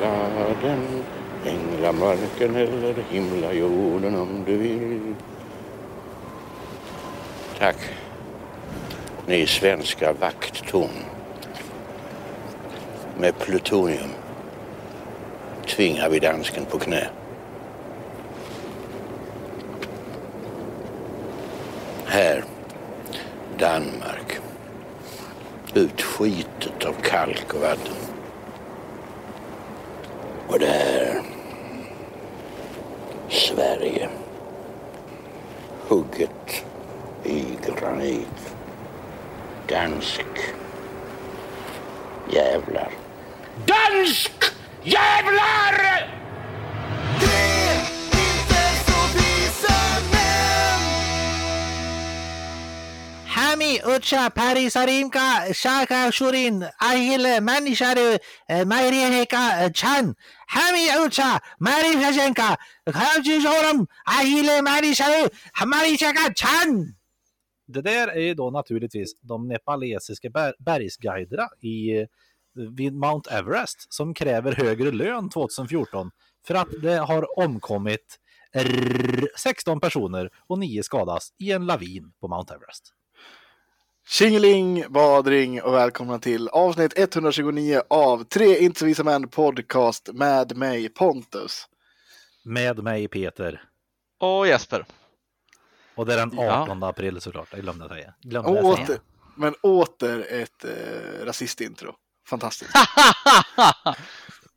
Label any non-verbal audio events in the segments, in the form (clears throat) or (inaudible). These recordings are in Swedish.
kalla den änglamarken eller himlajorden om du vill. Tack. Ni svenska vakttorn. Med plutonium tvingar vi dansken på knä. Här, Danmark. Utskitet av kalk och vatten. Och där, Sverige. Hugget i granit. Dansk. Jävlar. Dansk jävlar! Hami Ucha Parisarimka Shaka Shurin Ahile Manisharu eh, Mairiheka eh, Chan Hami Ucha Marishajenka Khajijoram Ahile Manisharu Hamari Marishaka Chan Det där är ju då naturligtvis de nepalesiska bergsguiderna i eh, vid Mount Everest som kräver högre lön 2014 för att det har omkommit 16 personer och 9 skadas i en lavin på Mount Everest. Tjingeling, badring och välkomna till avsnitt 129 av Tre inte så visa män podcast med mig Pontus. Med mig Peter. Och Jesper. Och det är den 18 ja. april såklart, jag glömde säga. Glömde jag åter, säga. Men åter ett eh, rasistintro. Fantastiskt.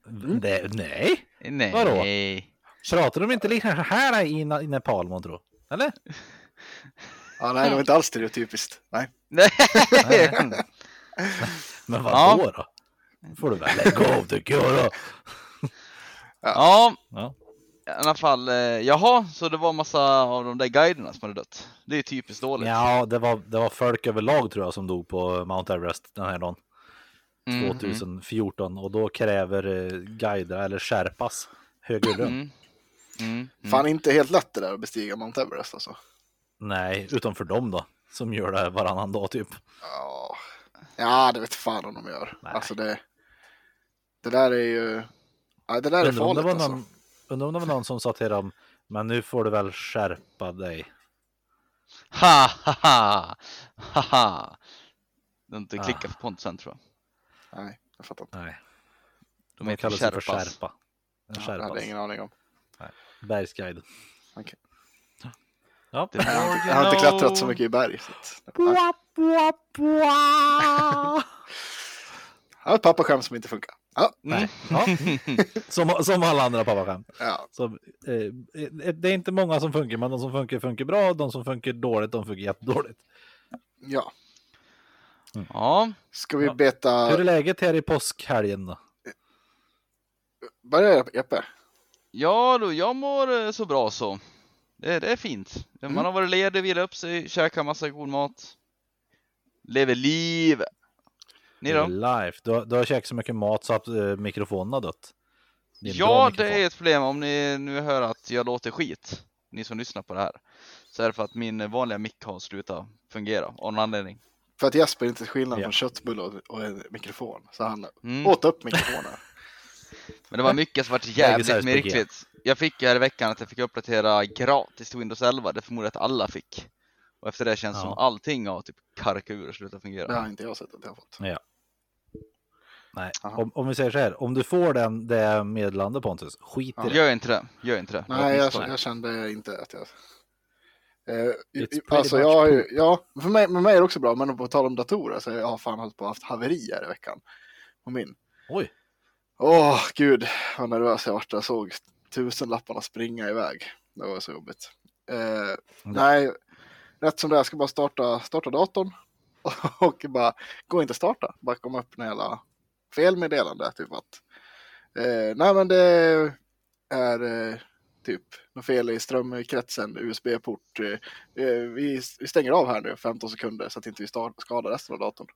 mm. (laughs) det, nej. Nej. Vadå? Pratar de inte lika här i, i Nepal, månntro? Eller? (laughs) Ja, nej, det var inte alls stereotypiskt. Nej. (laughs) Men vad ja. då? får du väl lägga av tycker jag då. Ja. ja. I alla fall, eh, jaha, så det var massa av de där guiderna som hade dött. Det är typiskt dåligt. Ja, det var, det var folk överlag tror jag som dog på Mount Everest den här dagen. 2014 mm, och då kräver eh, guider eller sherpas högre lön. Mm. Mm, mm. Fan inte helt lätt det där att bestiga Mount Everest alltså. Nej, utom för dem då, som gör det varannan dag typ. Ja, ja det vet fan om de gör. Nej. Alltså det, det där är ju, ja, det där är farligt det alltså. undrar om det var någon som sa till dem, men nu får du väl skärpa dig. Ha, ha, ha, ha, ha. Du har inte klickat ah. på Pontusen tror jag. Nej, jag fattar inte. Nej. De, de kallas för skärpa. En ja, jag hade ingen aning om. Nej. Bergsguide. Okay. Ja. Jag, har, jag har inte klättrat så mycket i berg. Så att, bua, bua, bua. (laughs) jag har ett pappaskämt som inte funkar. Ja. Nej. Ja. (laughs) som, som alla andra pappaskämt. Ja. Så, eh, det är inte många som funkar, men de som funkar funkar bra. De som funkar dåligt, de funkar jättedåligt. Ja. Mm. Ja. Ska vi beta? Hur är läget här i påskhelgen då? Börja Jeppe. Ja, då, jag mår eh, så bra så. Det, det är fint. Man mm. har varit ledig, vilat upp sig, käkat massa god mat. Lever liv. Ni då? Life. Du, har, du har käkat så mycket mat så att uh, mikrofonen har dött. Det ja, det är ett problem om ni nu hör att jag låter skit. Ni som lyssnar på det här. Så är det för att min vanliga mick har slutat fungera av någon anledning. För att Jesper inte skillnad ja. från köttbulle och, och en mikrofon. Så han mm. åt upp mikrofonen. (laughs) Men det var mycket som var jävligt märkligt. Jag fick här i veckan att jag fick uppdatera gratis till Windows 11, det förmodar att alla fick. Och efter det känns det ja. som allting har typ karkat ur och slutat fungera. Det har inte jag sett att jag har fått. Ja. Nej, om, om, vi säger så här, om du får den, det meddelande Pontus, skit ja. i det. Gör inte det, gör inte det. Nej, jag, jag kände inte att jag... Eh, alltså jag har ju, ja, för mig, med mig är det också bra, men på tal om datorer så jag har fan hållit på att haft haverier i veckan. På min. Oj. Åh, oh, gud vad nervös jag vart. Jag såg tusenlapparna springa iväg. Det var så jobbigt. Eh, mm. Nej, rätt som det är, jag ska bara starta, starta datorn (laughs) och bara, gå inte starta, bara komma upp en jävla felmeddelande. Typ att, eh, nej men det är eh, typ något fel i strömkretsen, USB-port. Eh, eh, vi, vi, stänger av här nu 15 sekunder så att inte vi skadar resten av datorn.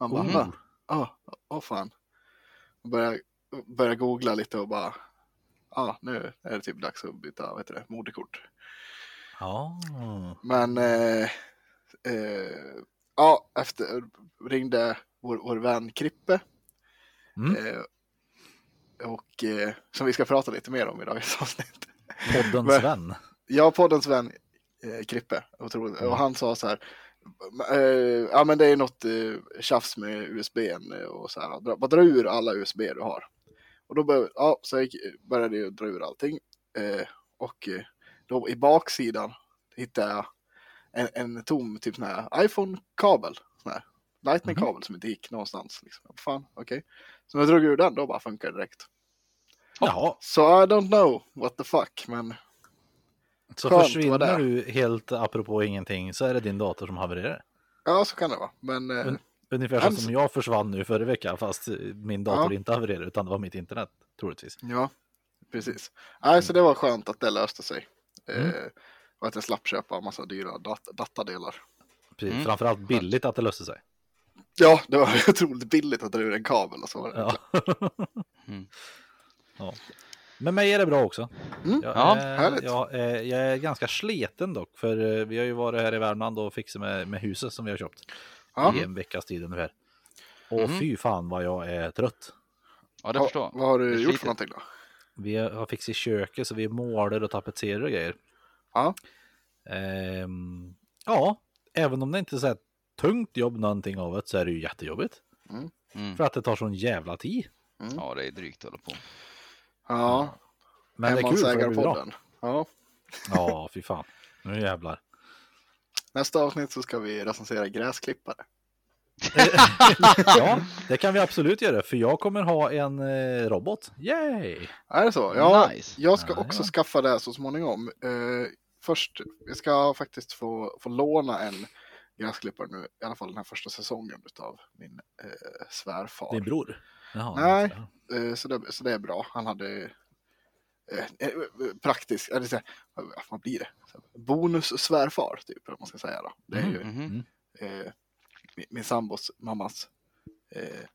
Man bara, mm. ah, oh, oh, fan. Börjar börja googla lite och bara, ja nu är det typ dags att byta vad heter det, moderkort. Ja. Men eh, eh, ja, efter ringde vår, vår vän Krippe. Mm. Eh, och eh, som vi ska prata lite mer om i dagens (laughs) avsnitt. Poddens Men- vän. Ja, poddens vän eh, Krippe, otroligt. Mm. och han sa så här, eh, ja men det är något eh, tjafs med USB och så här, bara dra ur alla USB du har. Och då bör, ja, så jag gick- började jag dra ur allting. Eh, och eh, då i baksidan hittade jag en, en tom typ sån här iPhone-kabel. Lightning-kabel som inte gick någonstans. Liksom. Fan, okej. Så när jag drog ur den, då bara funkar det direkt. Jaha, Så I don't know what the fuck, men så Skönt, försvinner du helt apropå ingenting så är det din dator som havererar. ja, så kan det vara. Men eh, Men- Ungefär så Hemskt. som jag försvann nu förra veckan fast min dator Ja. inte havererade utan det var mitt internet troligtvis. Ja, precis. Nej, så det var skönt att det löste sig. Mm. Eh, och att jag slapp köpa en massa dyra dat datadelar. Precis. Mm. Framförallt billigt att det löste sig. Ja, det var (laughs) otroligt billigt att dra ur en kabel och så var det. Ja. (laughs) Mm. ja. Men mig är det bra också. Mm. Jag, Ja, är, härligt. jag, är, jag är ganska sleten dock, för eh, vi har ju varit här i Värmland och fixat med, med huset som vi har köpt Ja. i en veckas tid ungefär. Och Mhm. fy fan vad jag är trött. Ja, det förstår jag. vad har du gjort för någonting då? Vi har fixat i köket så vi målar och tapetserar och grejer. Ja. Ehm, ja, även om det inte är så här tungt jobb någonting av det så är det ju jättejobbigt. Mm. För att det tar sån jävla tid. Ja, det är drygt att hålla på. Ja, Men det är kul för det blir bra. Ja. Ja, fy fan. Nu jävlar. Nästa avsnitt så ska vi recensera gräsklippare. (laughs) Ja, (laughs) det kan vi absolut göra. För jag kommer ha en eh, robot. Yay! Är det så? Ja, Nice. jag ska också ja. skaffa det så småningom. Eh, först, jag ska faktiskt få, få låna en gräsklippare nu, i alla fall den här första säsongen av min eh, svärfar. Din bror? Jaha, Nej. så- Eh, så, det, så det är bra. Han hade eh, eh, praktiskt, eller så, här, vad- blir det? Bonus svärfar, typ, om man ska säga. Då. Det är ju Mhm. eh, min, sambos mammas eh,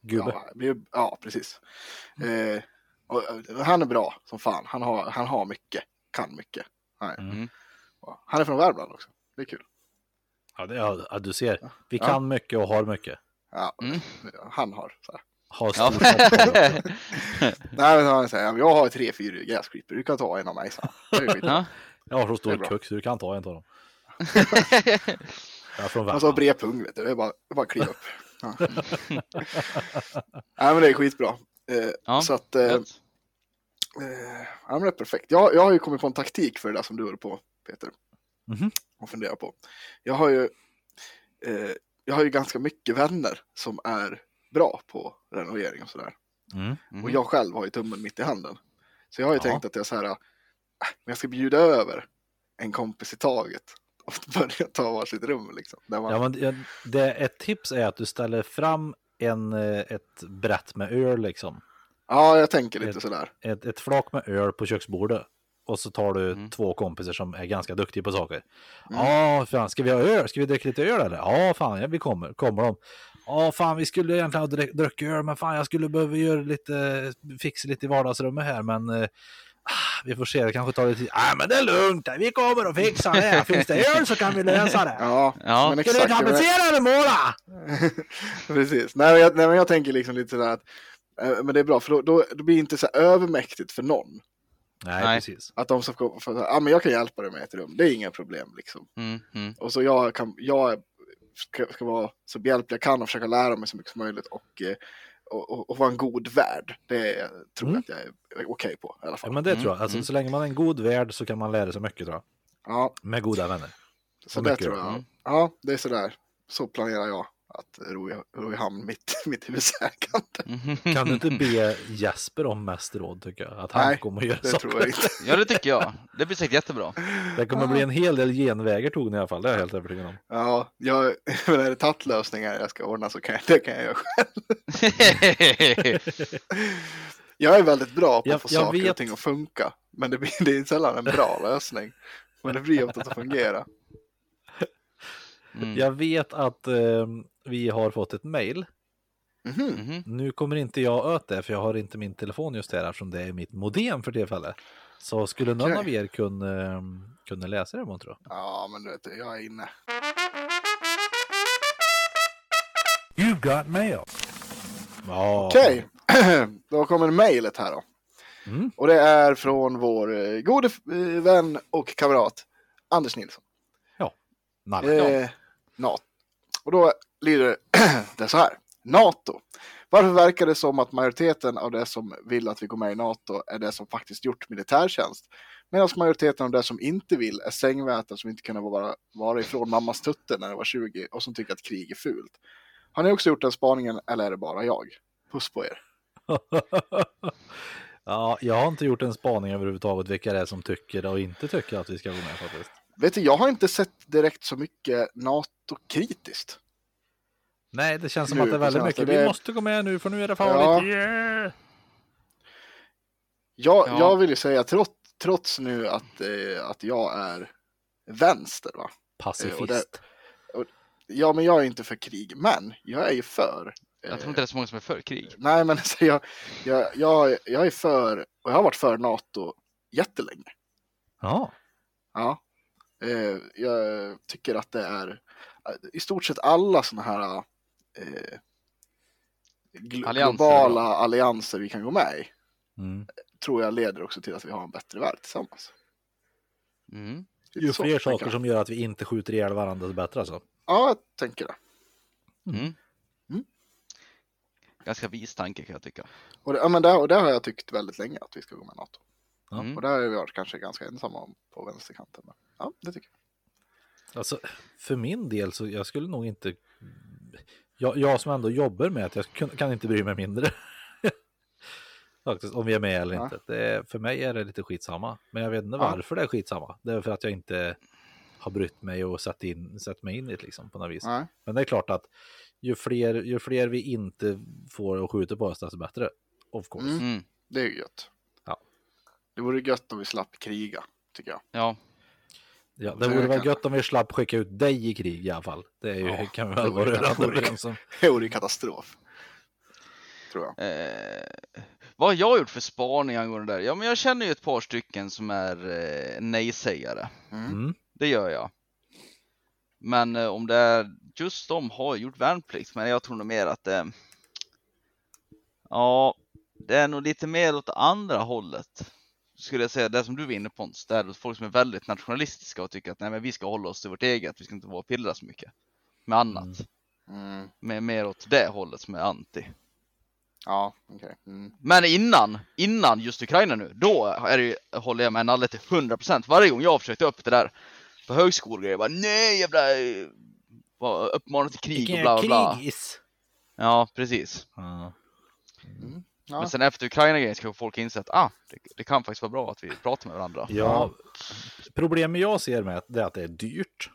Gubbe. Ja, blir- ja precis. Eh, och, han är bra som fan. Han har, han har mycket, kan mycket. Nej. Mm. Och Han är från Värmland också. Det är kul. Ja, det, ja, ja, du ser. Vi Ja. kan mycket och har mycket. Ja, Mm. Han har så här. Har stor ja. (laughs) Nej, men han säger, jag har tre, fyra gräsklippor. Du kan ta en av mig, så. Ja. Jag har så stor kuk så du kan ta en av dem. Han (laughs) sa bred pung, vet du. Det är bara, bara kliva upp. (laughs) Ja. Nej, men det är skitbra. Eh, Ja, så att, eh. Eh, ja, men det är perfekt. Jag, jag har ju kommit på en taktik för det där som du håller på, Peter. Mhm. Och funderar på. Jag har ju, eh, jag har ju ganska mycket vänner som är bra på renovering och sådär. Mm. Mhm. Och jag själv har ju tummen mitt i handen. Så jag har ju Ja. tänkt att jag så här, äh, men jag ska bjuda över en kompis i taget (laughs) och börja ta varsitt rum liksom. Man, Ja, men det- ett tips är att du ställer fram en, eh, ett brett med öl liksom. ja, jag tänker lite Ett- sådär. Ett, ett flak med öl på köksbordet. Och så tar du Mm. två kompisar som är ganska duktiga på saker. Mm. Ja, fan, ska vi ha öl? Ska vi dricka lite öl eller? Ja, fan, ja, vi kommer. Kommer de? Ja, fan, vi skulle egentligen ha druck- druckit öl, men fan, jag skulle behöva göra lite, fixa lite i vardagsrummet här, men eh, ah, vi får se, det kanske tar lite tid. Nej, men det är lugnt, vi kommer att fixa det. Finns det öl så kan vi lösa det. (laughs) Ja, Ja. men Ska du exakt. tapetsera eller måla? (laughs) Precis. Nej men, jag, nej, men jag tänker liksom lite sådär att, eh, men det är bra, för då, då, då blir det inte så övermäktigt för någon. Nej, Nej. precis. Att de ska få, ja men jag kan hjälpa dig med ett rum, det är inga problem liksom. Mm, mm. Och så jag, kan, jag ska, ska vara så behjälplig jag kan och försöka lära mig så mycket som möjligt och, eh, och, och, och vara en god värd. Det tror jag Mm. att jag är okej på i alla Ja, fall. men det Mm, tror jag. Alltså, mm. Så länge man är en god värd så kan man lära sig mycket tror jag. Ja, Med goda vänner. så Och det mycket tror jag. mm. Ja, det är sådär. Så planerar jag att ro i, ro i hamn mitt, (laughs) mitt husägande. Mhm. Kan du inte be (laughs) Jesper om mest råd tycker jag? Att han Nej, kommer att göra Det så. tror jag inte. (laughs) Ja, det tycker jag. Det blir säkert jättebra. Det kommer bli en hel del genvägar tog ni i alla fall, det är jag helt övertygad om. Ja, jag, men är det tattlösningar jag ska ordna så kan jag, det kan jag göra själv. Jag är väldigt bra på Jag- att få saker vet- och ting att funka. Men det, blir, det är sällan en bra lösning. Men det blir ofta att fungera. Mm. Jag vet att eh, vi har fått ett mail. Mhm. Mhm. Nu kommer inte jag öt det, för jag har inte min telefon just här eftersom det är mitt modem för tillfället. Så skulle någon Okej. av er kunna, eh, kunna läsa det, tror. Ja, men du vet, jag är inne. You've got mail. Ja, Okej. (clears throat) då kommer mejlet här då. Mm. Och det är från vår eh, gode eh, vän och kamrat Anders Nilsson. Nalle. Eh, NATO. Och då lyder (clears throat) det så här. NATO. Varför verkar det som att majoriteten av det som vill att vi går med i NATO är det som faktiskt gjort militärtjänst? Medan majoriteten av det som inte vill är sängvätare som inte kunde vara, vara ifrån mammas tutte när de var 20 och som tycker att krig är fult. Har ni också gjort den spaningen eller är det bara jag? Puss på er. (laughs) ja, jag har inte gjort en spaning överhuvudtaget vilka det är som tycker och inte tycker att vi ska gå med faktiskt. Vet du, jag har inte sett direkt så mycket NATO-kritiskt. Nej, det känns som Nu att det är väldigt mycket. det- Vi måste gå med nu för nu är det farligt. Ja. Yeah! Jag, Ja. jag vill ju säga, trots, trots nu att, eh, att jag är vänster, va? Pacifist. Ja, men jag är inte för krig, men jag är ju för. eh, Jag tror inte det är så många som är för krig. Nej, men (laughs) alltså, jag, jag, jag, jag är för, och jag har varit för NATO jättelänge. Ja. Ja. Eh, jag tycker att det är eh, i stort sett alla sådana här eh, gl- Allianser, globala allianser vi kan gå med i. Mm. Tror jag leder också till att vi har en bättre värld tillsammans. Mm. Ju så, fler saker som gör att vi inte skjuter ihjäl varandra, desto bättre alltså. Ja, jag tänker det. Mm. Mm. Ganska vis tanke kan jag tycka. Och det, ja, men det, och det har jag tyckt väldigt länge att vi ska gå med NATO. Mm. Och det har vi varit kanske ganska ensamma om på vänsterkanten. Men, ja, det tycker jag. Alltså, för min del så jag skulle nog inte... Jag, jag som ändå jobbar med att jag kan, kan inte bry mig mindre. (laughs) Faktiskt, om vi är med eller Ja. inte. Det, för mig är det lite skitsamma. Men jag vet inte Ja. varför det är skitsamma. Det är för att jag inte har brytt mig och satt, in, satt mig in i det liksom på något vis. Nej. Men det är klart att ju fler, ju fler vi inte får och skjuter på oss, desto bättre. Of course. Mm. Mm. Det är ju gött. Ja. Det vore gött om vi slapp kriga, tycker jag. Ja, Ja, Det vore väl gött om vi slapp skicka ut dig i krig i alla fall. Det är ju, Ja, kan vi det väl vara rörande överens om. Det vore katastrof. Tror jag. Eh, vad har jag gjort för spaning angående det där? Ja, men jag känner ju ett par stycken som är eh, nej-sägare. Mm. Mm. Det gör jag. Men eh, om det är just de har gjort värnplikt, men jag tror nog mer att det. Ja, det är nog lite mer åt andra hållet. Skulle jag säga det som du var inne på, Pontus, det är folk som är väldigt nationalistiska och tycker att nej, men vi ska hålla oss till vårt eget, vi ska inte vara och pillra så mycket med annat. Mm. Med, mer åt det hållet som är anti. Ja, okej. Mm. Men innan, innan just Ukraina nu, då är det, håller jag med Nalle till 100%. Varje gång jag har försökt upp det där på högskolan, bara nej jävla uppmanar till krig och bla bla bla. Krigis. Ja, precis. Ja. Ja. Men sen efter Ukraina-grejen ska folk inse att ah, det, det kan faktiskt vara bra att vi pratar med varandra. Ja, problemet jag ser med det är att det är dyrt.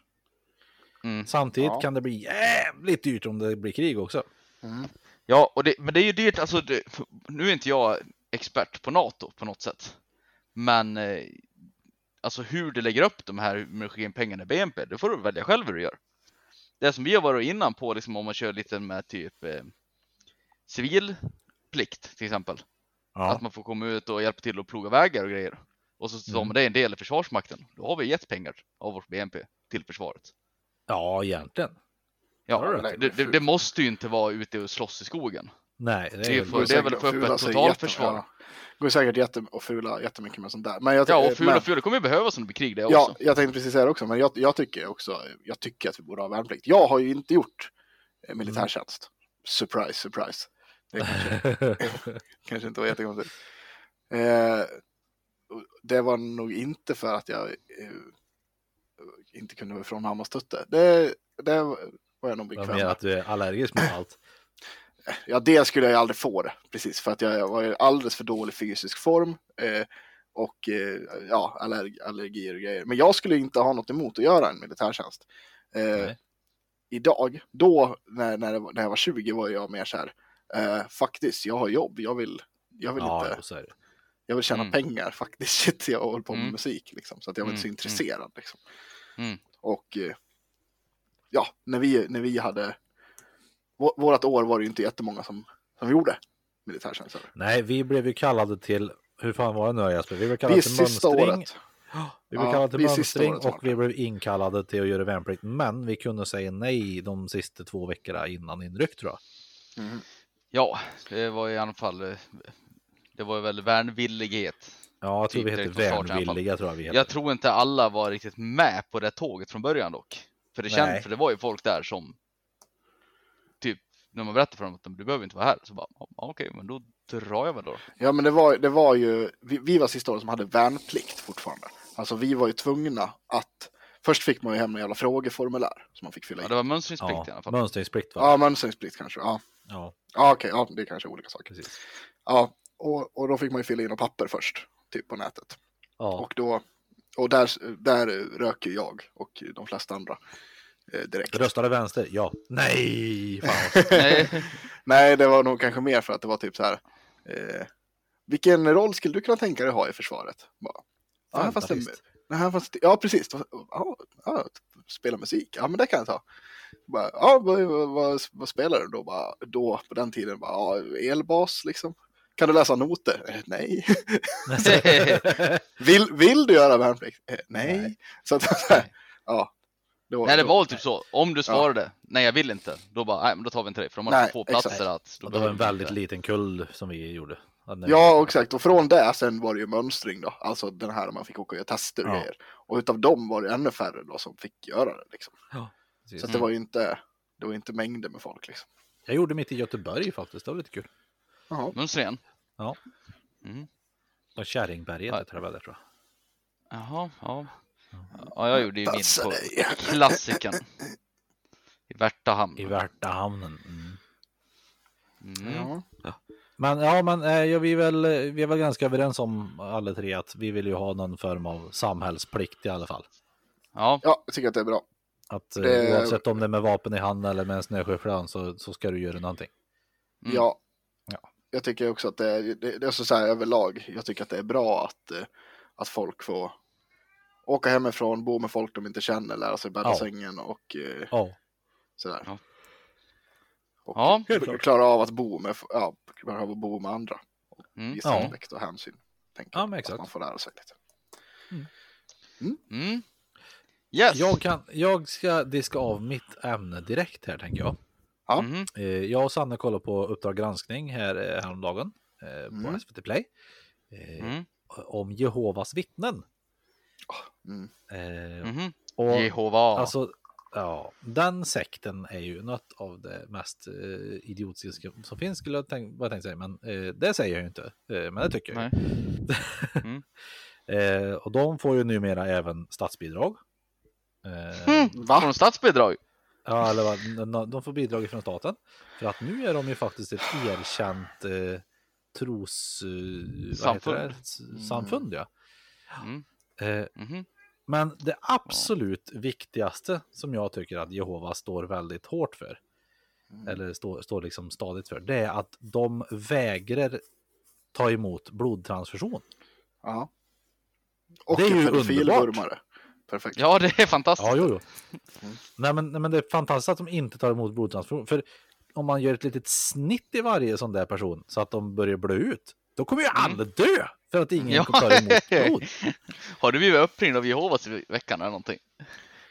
Mm. Samtidigt Ja. kan det bli jävligt dyrt om det blir krig också. Mm. Ja, och det, men det är ju dyrt, alltså det, nu är inte jag expert på NATO på något sätt. Men eh, alltså hur du lägger upp de här med pengarna i BNP, det får du välja själv hur du gör. Det som vi har varit innan på, liksom om man kör lite med typ eh, civilplikt till exempel. Ja, Att man får komma ut och hjälpa till att ploga vägar och grejer. Och så tar Mm. det en del i Försvarsmakten. Då har vi gett pengar av vårt BNP till försvaret. ja egentligen. Ja, det, det, det måste ju inte vara ute och slåss i skogen. Nej, det Det är är, för- det är väl att få upp ett sig totalförsvar. jätte- ja. går säkert jätte och fula jättemycket med sånt där. Men jag, Ja, och fula men, och fula kommer ju behövas om det blir krig det också. Ja, jag tänkte precis säga det också, men jag, jag tycker också, jag tycker att vi borde ha värnplikt. Jag har ju inte gjort eh, militärtjänst. Surprise, surprise. Det kanske, (laughs) kanske inte var jättekonstigt. Eh, det var nog inte för att jag eh, inte kunde vara ifrån mammas tutte. Det, det var jag nog bekväm med. att du är allergisk mot allt. (clears throat) Ja, det skulle jag ju aldrig få det, precis, för att jag var i alldeles för dålig fysisk form eh, och eh, ja, allerg allergier och grejer. Men jag skulle inte ha något emot att göra en militärtjänst. Eh, idag, då när, när jag var 20 var jag mer så här, eh, faktiskt, jag har jobb, jag vill, jag vill Ja, inte, jag vill tjäna Mm. pengar (laughs) faktiskt, shit, jag håller på med Mm. musik liksom, så att jag var inte så Mm, intresserad liksom. Mm. Och eh, ja, när vi, när vi hade, vå- vårat år var det ju inte jättemånga som, som gjorde militärtjänst. Nej, vi blev ju kallade till, hur fan var det nu Jesper? Vi blev Vi kallade är till mönstring. året. (gasps) Vi blev Ja, kallade till vi mönstring och vi blev inkallade till att göra värnplikt. Men vi kunde säga nej de sista två veckorna innan inryck tror jag. Mm. Ja, det var i alla fall, eh, det var väl värnvillighet. Ja, jag tror vi Typ fall. värnvilliga tror jag vi heter. Jag tror inte alla var riktigt med på det tåget från början dock. För det, känd, för det var ju folk där som typ när man berättade för dem att du behöver inte vara här så bara "Ja, okej, men då drar jag väl då. Ja, men det var, det var ju, vi, vi var sista året som hade värnplikt fortfarande. Alltså vi var ju tvungna att, först fick man ju hem en jävla frågeformulär som man fick fylla i. Ja, det var mönstringsplikt i alla Ja, fall. mönstringsplikt va? Ja, mönstringsplikt kanske. Ja, Ja, ja okej, ja, det är kanske olika saker. precis. Ja, och, och då fick man ju fylla i några papper först, typ på nätet. Ja, Och då, och där, där röker jag och de flesta andra eh, direkt. röstade vänster? Ja. Nej! (laughs) Nej, Nej, det var nog kanske mer för att det var typ så här. Eh, vilken roll skulle du kunna tänka dig ha i försvaret? Bara, ja, fast det, fast, ja, precis. Ja, ja, spela musik, ja men det kan jag ta. Bara, ja, vad, vad, vad, spelar du då? Bara, då, på den tiden, bara, ja, elbas liksom. Kan du läsa noter? Eh, nej. (laughs) vill, vill du göra värnplikt? Eh, nej. Nej. Så att, här, ja. Då, nej, det var typ så. Om du svarade nej, jag vill inte, då bara nej, men då tar vi inte dig för de har Nej, få platser exakt. att. Då det var en väldigt liten kull som vi gjorde. Ja, Ja, exakt. Och från det sen var det ju mönstring då. Alltså den här man fick åka och göra tester och Ja. grejer. Och utav dem var det ännu färre då som fick göra det liksom. precis. Så det var ju inte, det var inte mängder med folk liksom. Jag gjorde mitt i Göteborg faktiskt, det var lite kul. Jaha. Mönstringen? Ja. Mm. Och Kärringberget Ja. heter det väl där tror jag. Jaha, ja. Ja, jag gjorde ju min på klassikern. I Värtahamn. I Värtahamnen. Mm. Mm. Ja. Men ja, men eh, ja, vi, är väl, vi är väl ganska överens om alla tre att vi vill ju ha någon form av samhällsplikt i alla fall. Ja, ja, jag tycker att det är bra. Att eh, Det- oavsett om det är med vapen i hand eller med en snöskyfflan så, så ska du göra någonting. Mm. Ja. Ja. Jag tycker också att det är, det, det är så, så här överlag. Jag tycker att det är bra att, eh, att folk får åka hemifrån, bo med folk de inte känner, lära sig bädda Ja. sängen och Ja, sådär. Ja. Och Ja. Klara av att bo med, ja, klara av att bo med andra. Mm. Visa Ja. respekt och hänsyn. Tänker Ja, Att man får lära sig lite. Mm. Yes. jag, kan, jag ska diska av mitt ämne direkt här tänker jag. Ja. Eh, jag och Sanne kollade på Uppdrag granskning här eh, häromdagen eh, på Mm. SVT Play. Mm. Om Jehovas vittnen. Mm. Eh, Mhm. och, Jehova. Alltså, ja, den sekten är ju något av det mest eh, idiotiska som finns skulle jag tänk, vad jag tänkte säga, men eh, det säger jag ju inte. Eh, men det tycker jag. Nej. Mm. (laughs) eh, och de får ju numera även statsbidrag. Eh, Mm. Va? Får de statsbidrag? Ja, eller vad, de får bidrag från staten. För att nu är de ju faktiskt ett erkänt eh, tros... Eh, vad heter det? S- Samfund, ja. Mm. Eh, Mhm. Men det absolut viktigaste som jag tycker att Jehova står väldigt hårt för, Mm. eller står, står liksom stadigt för, det är att de vägrar ta emot blodtransfusion. Ja. Och Det är ju pedofilvurmare. Perfekt. Ja, det är fantastiskt. Ja, jo, jo. Nej, men, nej, men det är fantastiskt att de inte tar emot blodtransfusion. För om man gör ett litet snitt i varje sån där person så att de börjar blöda ut, då kommer ju alla dö för att ingen Ja. tar emot blod. (laughs) Har du blivit uppringd av Jehovas i veckan eller någonting?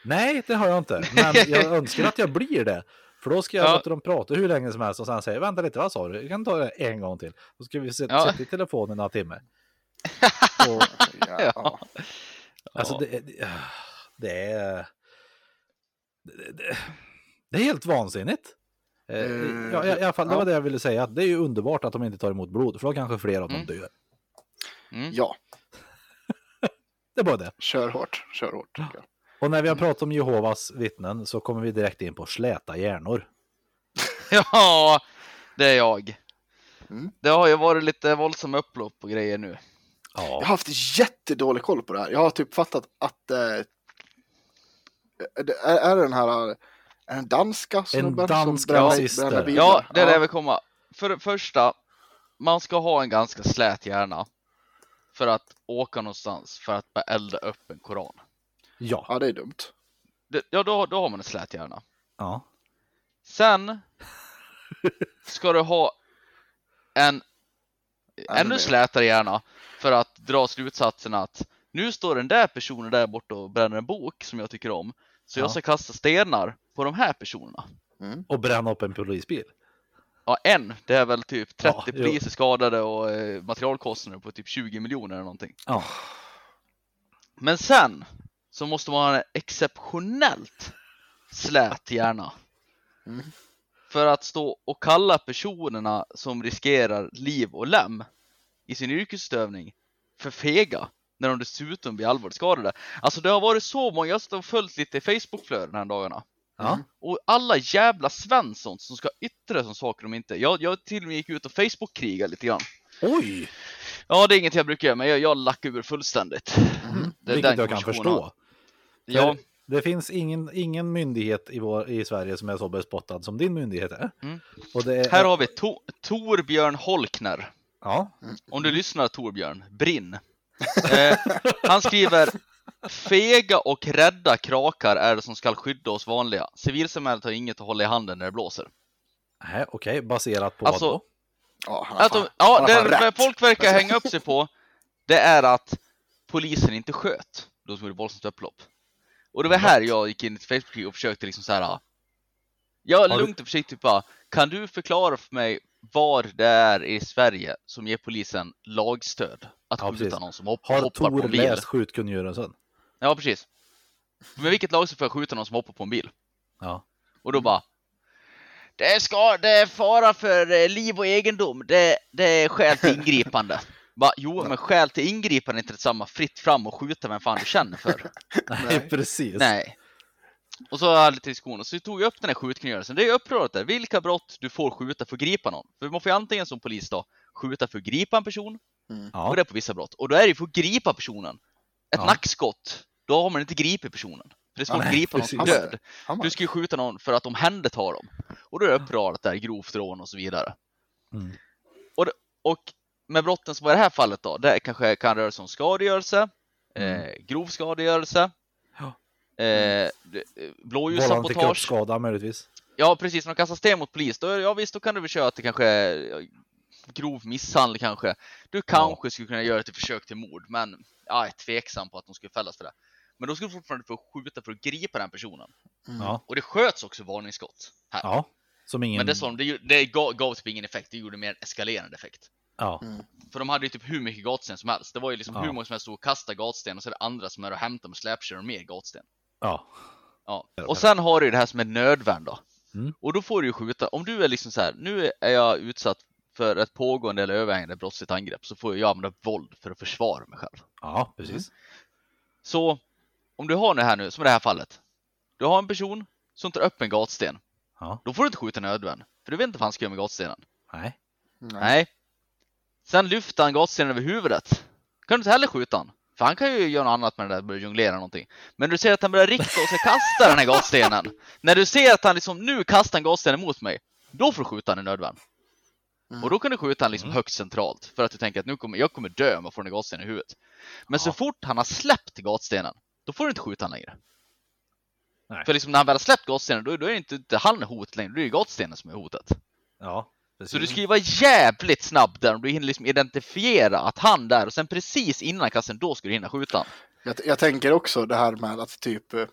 Nej, det har jag inte. Men jag (laughs) önskar att jag blir det. För då ska jag Ja. låta dem prata hur länge som helst och sen säga vänta lite, vad sa du? Jag kan ta det en gång till. Då ska vi se- Ja. sitta i telefonen några timmar. (laughs) Och, Ja. ja. alltså Ja. det, det, det är... Det, det, det är helt vansinnigt. Eh, ja, i, I alla fall, det ja. var det jag ville säga. Det är ju underbart att de inte tar emot blod, för då kanske fler av dem Mm. dör. Mm. ja, (laughs) Det bara det. kör hårt. Kör hårt. jag. Och när vi har pratat om Jehovas vittnen så kommer vi direkt in på släta hjärnor. (laughs) Ja, det är jag. Mm. Det har ju varit lite våldsamma upplopp och grejer nu. Jag har Ja, haft jättedålig koll på det här. Jag har typ fattat att eh, är, är det den här den danska snubben dansk som bränner- rasist bränner där. bilar? Ja, det är det jag vill komma. För det första, man ska ha en ganska slät hjärna för att åka någonstans för att bara elda upp en koran. ja, Ja, det är dumt. Det, ja, då, då har man en slät hjärna. ja. Sen ska du ha en Ännu slätare hjärna för att dra slutsatsen att nu står den där personen där borta och bränner en bok som jag tycker om. Så Ja. jag ska kasta stenar på de här personerna. Mm. Och bränna upp en polisbil. Ja, en. Det är väl typ 30 Ja, poliser skadade och eh, materialkostnader på typ 20 miljoner eller någonting. Ja. Men sen så måste man ha en exceptionellt slät hjärna. Mm. För att stå och kalla personerna som riskerar liv och lem i sin yrkesutövning för fega när de dessutom blir allvarligt skadade. Alltså det har varit så många, jag har följt lite Facebookflöden de här dagarna. Ja. Och alla jävla Svensson som ska yttra som saker de inte. Jag, jag till och med gick ut och Facebook-krigade lite grann. Oj! Ja, det är inget jag brukar göra, men jag, jag lackar ur fullständigt. Mm. Det är Vilket jag kan förstå. Ja, Det finns ingen, ingen myndighet i, vår, i Sverige som är så bespottad som din myndighet är. Mm. Är här har vi to Torbjörn Holkner. Ja, Om du lyssnar Torbjörn, brinn. Eh, han skriver Fega och rädda krakar är det som ska skydda oss vanliga. Civilsamhället har inget att hålla i handen när det blåser. Nej, okej, baserat på Alltså, vad då? Ja, han har fan- ja, han har fan det rätt. folk verkar hänga upp sig på, det är att polisen inte sköt de som gjorde våldsamt upplopp. Och det var här jag gick in i Facebook och försökte liksom så här. Ja, Har du- lugnt och försiktigt bara. Kan du förklara för mig vad det är i Sverige som ger polisen lagstöd att Ja, skjuta någon som hopp, Har hoppar på Tor en bil? läst skjutkungörelsen? Ja, precis. Men vilket lagstöd får jag skjuta någon som hoppar på en bil? Ja. Och då bara. Det ska, det är fara för eh, liv och egendom. Det, det är skäl till ingripande. (laughs) Bara, jo, men skäl till ingripande är inte detsamma fritt fram och skjuta vem fan du känner för. (laughs) Nej, precis. Nej. Och så hade och så tog jag upp den här skjutkungörelsen. Det är upprört där. Vilka brott du får skjuta för att gripa någon. För man får ju antingen som polis då skjuta för att gripa en person Ja. och det är på vissa brott. Och då är det ju för att gripa personen. Ett Ja. nackskott, då har man inte gripit personen. För det är svårt Nej, att gripa någon precis. död. Han bara, Du ska ju skjuta någon för att omhänderta dem. Och då är det upprört att det är grovt rån och så vidare. Mm. Och, det- och med brotten som var i det här fallet då, det kanske kan röra sig om skadegörelse, Mm. eh, grov skadegörelse, Ja. Eh, Vållande till blåljussabotage. kroppsskada möjligtvis. Ja precis, när de kastar sten mot polis, då, ja visst då kan du väl köra att det kanske är ja, grov misshandel kanske. Du kanske skulle kunna göra ett försök till mord, men jag är tveksam på att de skulle fällas för det. Men då skulle du fortfarande få skjuta för att gripa den personen. mm. Ja. Och det sköts också varningsskott här. ja. Som ingen... Men det, de, det, det gav, gav typ ingen effekt, det gjorde mer en eskalerande effekt. Ja. För de hade ju typ hur mycket gatsten som helst. Det var ju liksom Ja. hur många som helst stod och kastade gatsten och så är det andra som är och hämtar med släpkärror mer gatsten. Ja. Ja. Och sen har du det här som är nödvärn då. Mm. Och då får du ju skjuta, om du är liksom så här, nu är jag utsatt för ett pågående eller överhängande brottsligt angrepp så får jag använda våld för att försvara mig själv. Ja, precis. Så om du har det här nu, som i det här fallet. Du har en person som tar upp en gatsten. Ja. Då får du inte skjuta nödvärn. För du vet inte vad han ska göra med gatstenen. Nej. Nej. Nej. Sen lyfter han gatstenen över huvudet. Kan du inte heller skjuta han. För han kan ju göra något annat med det där, börja jonglera någonting. Men du ser att han börjar rikta och ska kasta den här gatstenen. När du ser att han liksom nu kastar en gatsten mot mig, då får du skjuta han i nödvärn. Mm. Och då kan du skjuta han liksom Mm. högst centralt. För att du tänker att nu kommer, jag kommer dö om jag får den här gatstenen i huvudet. Men så Ja. fort han har släppt gatstenen, då får du inte skjuta han längre. Nej. För liksom när han väl har släppt gatstenen, då, då är det inte, inte han hot längre, då är det gatstenen som är hotet. Ja. Precis. Så du ska ju vara jävligt snabb där om du hinner liksom identifiera att han där och sen precis innan kassen, då ska du hinna skjuta. Jag, jag tänker också det här med att typ, eh,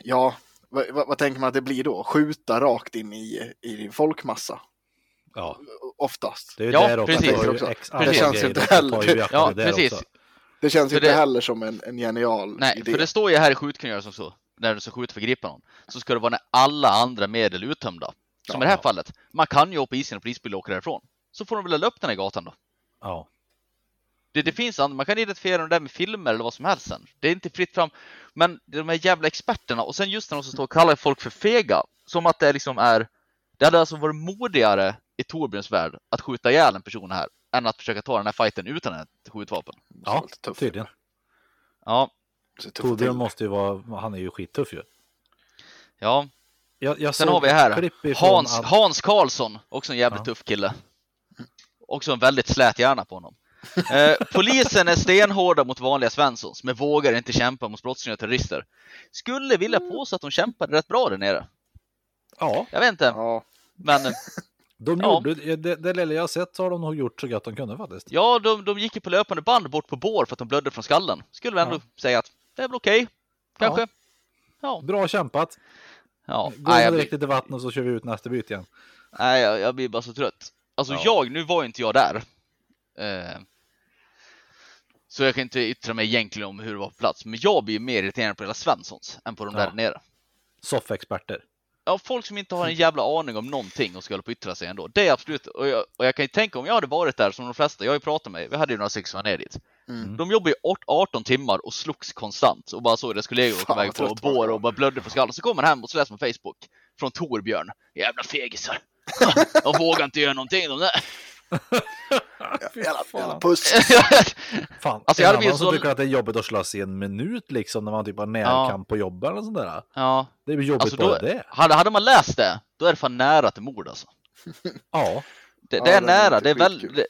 ja, vad, vad, vad tänker man att det blir då? Skjuta rakt in i, i din folkmassa, Ja. oftast. Det är ju Ja, där också. precis. Ju Också. X Det känns inte heller- Ja, precis. också. Det känns För inte det- heller som en, en genial Nej, idé. för det står ju här i skjutkungörelsen så, när du ska skjuta för att gripa någon, så ska det vara när alla andra medel är uttömda. Som Ja. i det här fallet, man kan ju hoppa i sin och polisbil och åka därifrån. Så får de väl upp den här gatan då. Ja. Det, det finns andra, man kan identifiera dem där med filmer eller vad som helst sen. Det är inte fritt fram. Men de här jävla experterna och sen just när de som står och kallar folk för fega. Som att det liksom är, det hade alltså varit modigare i Torbjörns värld att skjuta ihjäl en person här än att försöka ta den här fighten utan ett skjutvapen. Ja, tydligen. Ja, Torbjörn måste ju vara, han är ju skittuff ju. ja. Jag, jag Sen har vi här Hans, Hans Karlsson, också en jävligt Ja. tuff kille. Också en väldigt slät hjärna på honom. Eh, (laughs) polisen är stenhårda mot vanliga Svenssons, men vågar inte kämpa mot brottslingar och terrorister. Skulle vilja påstå att de kämpade rätt bra där nere. Ja, Jag vet inte, Ja, men (laughs) de Ja. gjorde, det, det lilla jag har sett så har de nog gjort så gott de kunde faktiskt. ja, de, de gick ju på löpande band bort på bår för att de blödde från skallen. Skulle väl ändå säga att det är väl okej, kanske. Ja, Bra kämpat. Ja. Gå Nej, direkt blir, lite vatten och så kör vi ut nästa byte igen. Nej, jag, jag blir bara så trött. Alltså Ja. jag, nu var inte jag där. Eh, så jag kan inte yttra mig egentligen om hur det var på plats. Men jag blir mer irriterad på hela Svenssons än på de Ja. där nere. Soffexperter. Ja, folk som inte har en jävla aning om någonting och ska hålla på och yttra sig ändå. Det är absolut, och jag, och jag kan ju tänka om jag hade varit där som de flesta, jag har ju pratat med, vi hade ju några stycken som var ner dit. Mm. De jobbar ju art- 18 timmar och slogs konstant och bara såg deras kollegor åka iväg på bår och bara blödde på skallen. Så kommer man hem och så läser man Facebook från Torbjörn. Jävla fegisar. (laughs) Jag vågar inte göra någonting de där. (laughs) Jävla, jävla puss. (laughs) Fan, Alltså, jag hade annan blivit som så- tycker att det är jobbigt att slåss i en minut liksom när man typ har närkamp på jobbet eller sånt där. ja, Det är jobbigt alltså bara då, det. hade, hade man läst det, då är det fan nära till mord alltså. Ja, Det, Ja, det är det är nära, inte det är väl, det,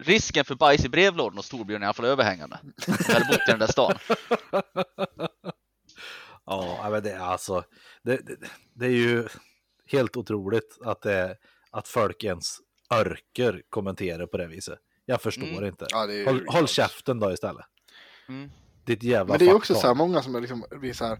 risken för bajs i brevlådan hos Torbjörn är i alla fall överhängande. Jag hade bott i den där stan. (laughs) ja men det är alltså. Det, det, det är ju helt otroligt att, det, att folk ens örker kommentera på det viset. Jag förstår Mm. inte. Ja, Håll, ju håll klart. käften då istället. Mm. Ditt jävla Men det är också så här, många som är liksom, blir så här,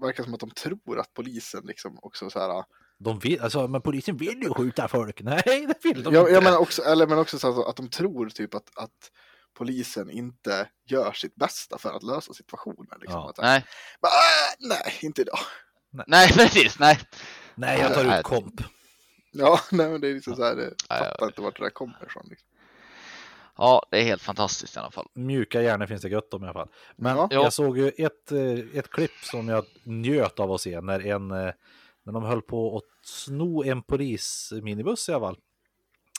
verkar som att de tror att polisen liksom också så här. De vill, alltså, men polisen vill ju skjuta folk. (laughs) Nej, det vill de Jag, inte. jag menar också, eller men också så att de tror typ att, att polisen inte gör sitt bästa för att lösa situationen. Liksom. Ja. Att, Nej, "Bara, "Ah, nej, inte idag. nej (laughs) precis, nej. Nej, jag tar Nej. ut komp. Ja, nej, men det är liksom så här, det Ja, ja. fattar inte vart det där kommer ifrån. Liksom. Ja, det är helt fantastiskt i alla fall. Mjuka hjärnor finns det gött om i alla fall. Men Ja. jag såg ju ett, eh, ett klipp som jag njöt av att se när, en, när de höll på att sno en polisminibuss i alla fall.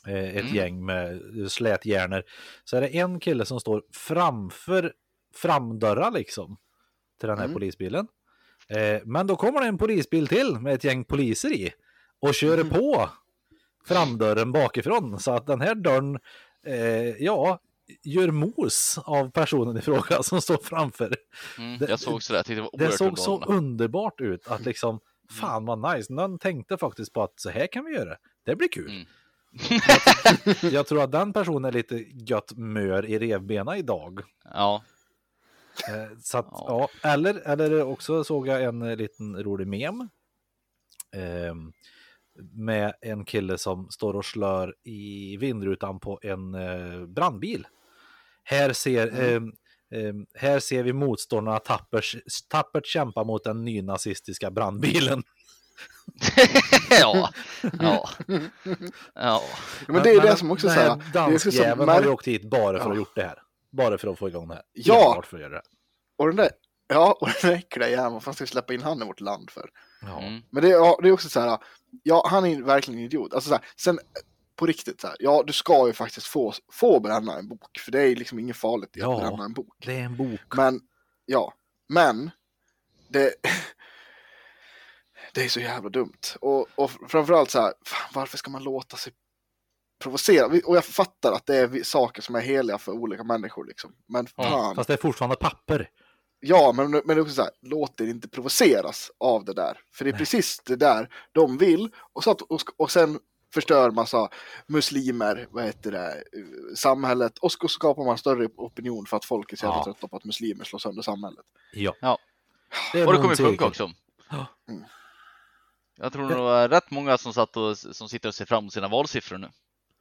Eh, Ett Mm. gäng med slätjärnor. Så är det en kille som står framför framdörrar liksom till den här Mm. polisbilen. Eh, Men då kommer det en polisbil till med ett gäng poliser i och kör på framdörren bakifrån så att den här dörren, eh, ja, gör mos av personen i fråga som står framför. Mm, Det- jag såg också det, var Det såg så underbart ut att liksom, fan vad nice. Någon tänkte faktiskt på att så här kan vi göra. Det blir kul. Mm. (laughs) Jag tror att den personen är lite gött mör i revbena idag. Ja, Eh, Så att, Ja. ja. Eller, eller också såg jag en eh, liten rolig mem. ehm, med en kille som står och slör i vindrutan på en eh, brandbil. Här ser, ehm, ehm, här ser vi motståndarna tappert, tappert kämpa mot den nynazistiska brandbilen. (laughs) ja, ja, ja. Men det är det som också här, är danskjäveln har ju åkt hit bara för att Ja. ha gjort det här. Bara för att få igång det här. Ja. För att göra det. och den där, ja, och den där äckliga jäveln, vad fan ska vi släppa in han i vårt land för? Ja. Mm. Men det, är- ja, det är också så här, ja, han är verkligen en idiot. Alltså så här, sen på riktigt så här, ja, du ska ju faktiskt få, få bränna en bok, för det är liksom inget farligt i att Ja. bränna en bok. Det är en bok. Men, ja, men det, det är så jävla dumt. Och, och framförallt så här, fan, varför ska man låta sig provocera? Och jag fattar att det är saker som är heliga för olika människor liksom. Men Ja, fan, Fast det är fortfarande papper. ja, men, men det är också så här, låt er inte provoceras av det där. För det är precis det där de vill. Och, så att, och, och sen förstör massa muslimer, vad heter det, samhället. Och så skapar man större opinion för att folk är så jävla Ja. trötta på att muslimer slår sönder samhället. Ja. Ja. Det Och det kommer funka också. Ja. Mm. Jag tror nog är rätt många som satt och som sitter och ser fram emot sina valsiffror nu.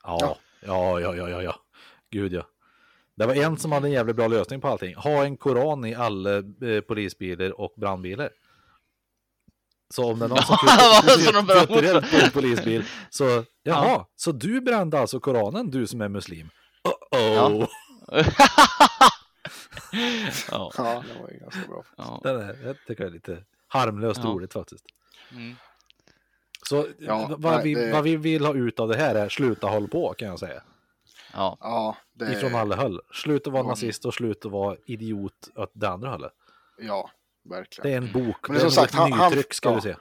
Ja, ja, ja, ja, ja, ja. Gud ja. Det var en som hade en jävligt bra lösning på allting. Ha en koran i alla eh, polisbilar och brandbilar. Så om det är någon som eld på en polisbil så jaha, så du brände alltså koranen, du som är muslim? Uh-oh. ja, (laughs) Ja, det var ju ganska bra. ja. Den är, jag tycker det är lite harmlöst Ja. roligt faktiskt. Mm. Så Ja, vad, nej, vi, det- vad vi vill ha ut av det här är sluta håll på kan jag säga. ja. Ja, det Ifrån alla håll. Sluta vara Mm. nazist och sluta vara idiot åt det andra hållet. Ja, verkligen. Det är en bok. Men det som är sagt, sagt, han- han- nytryck ska ja.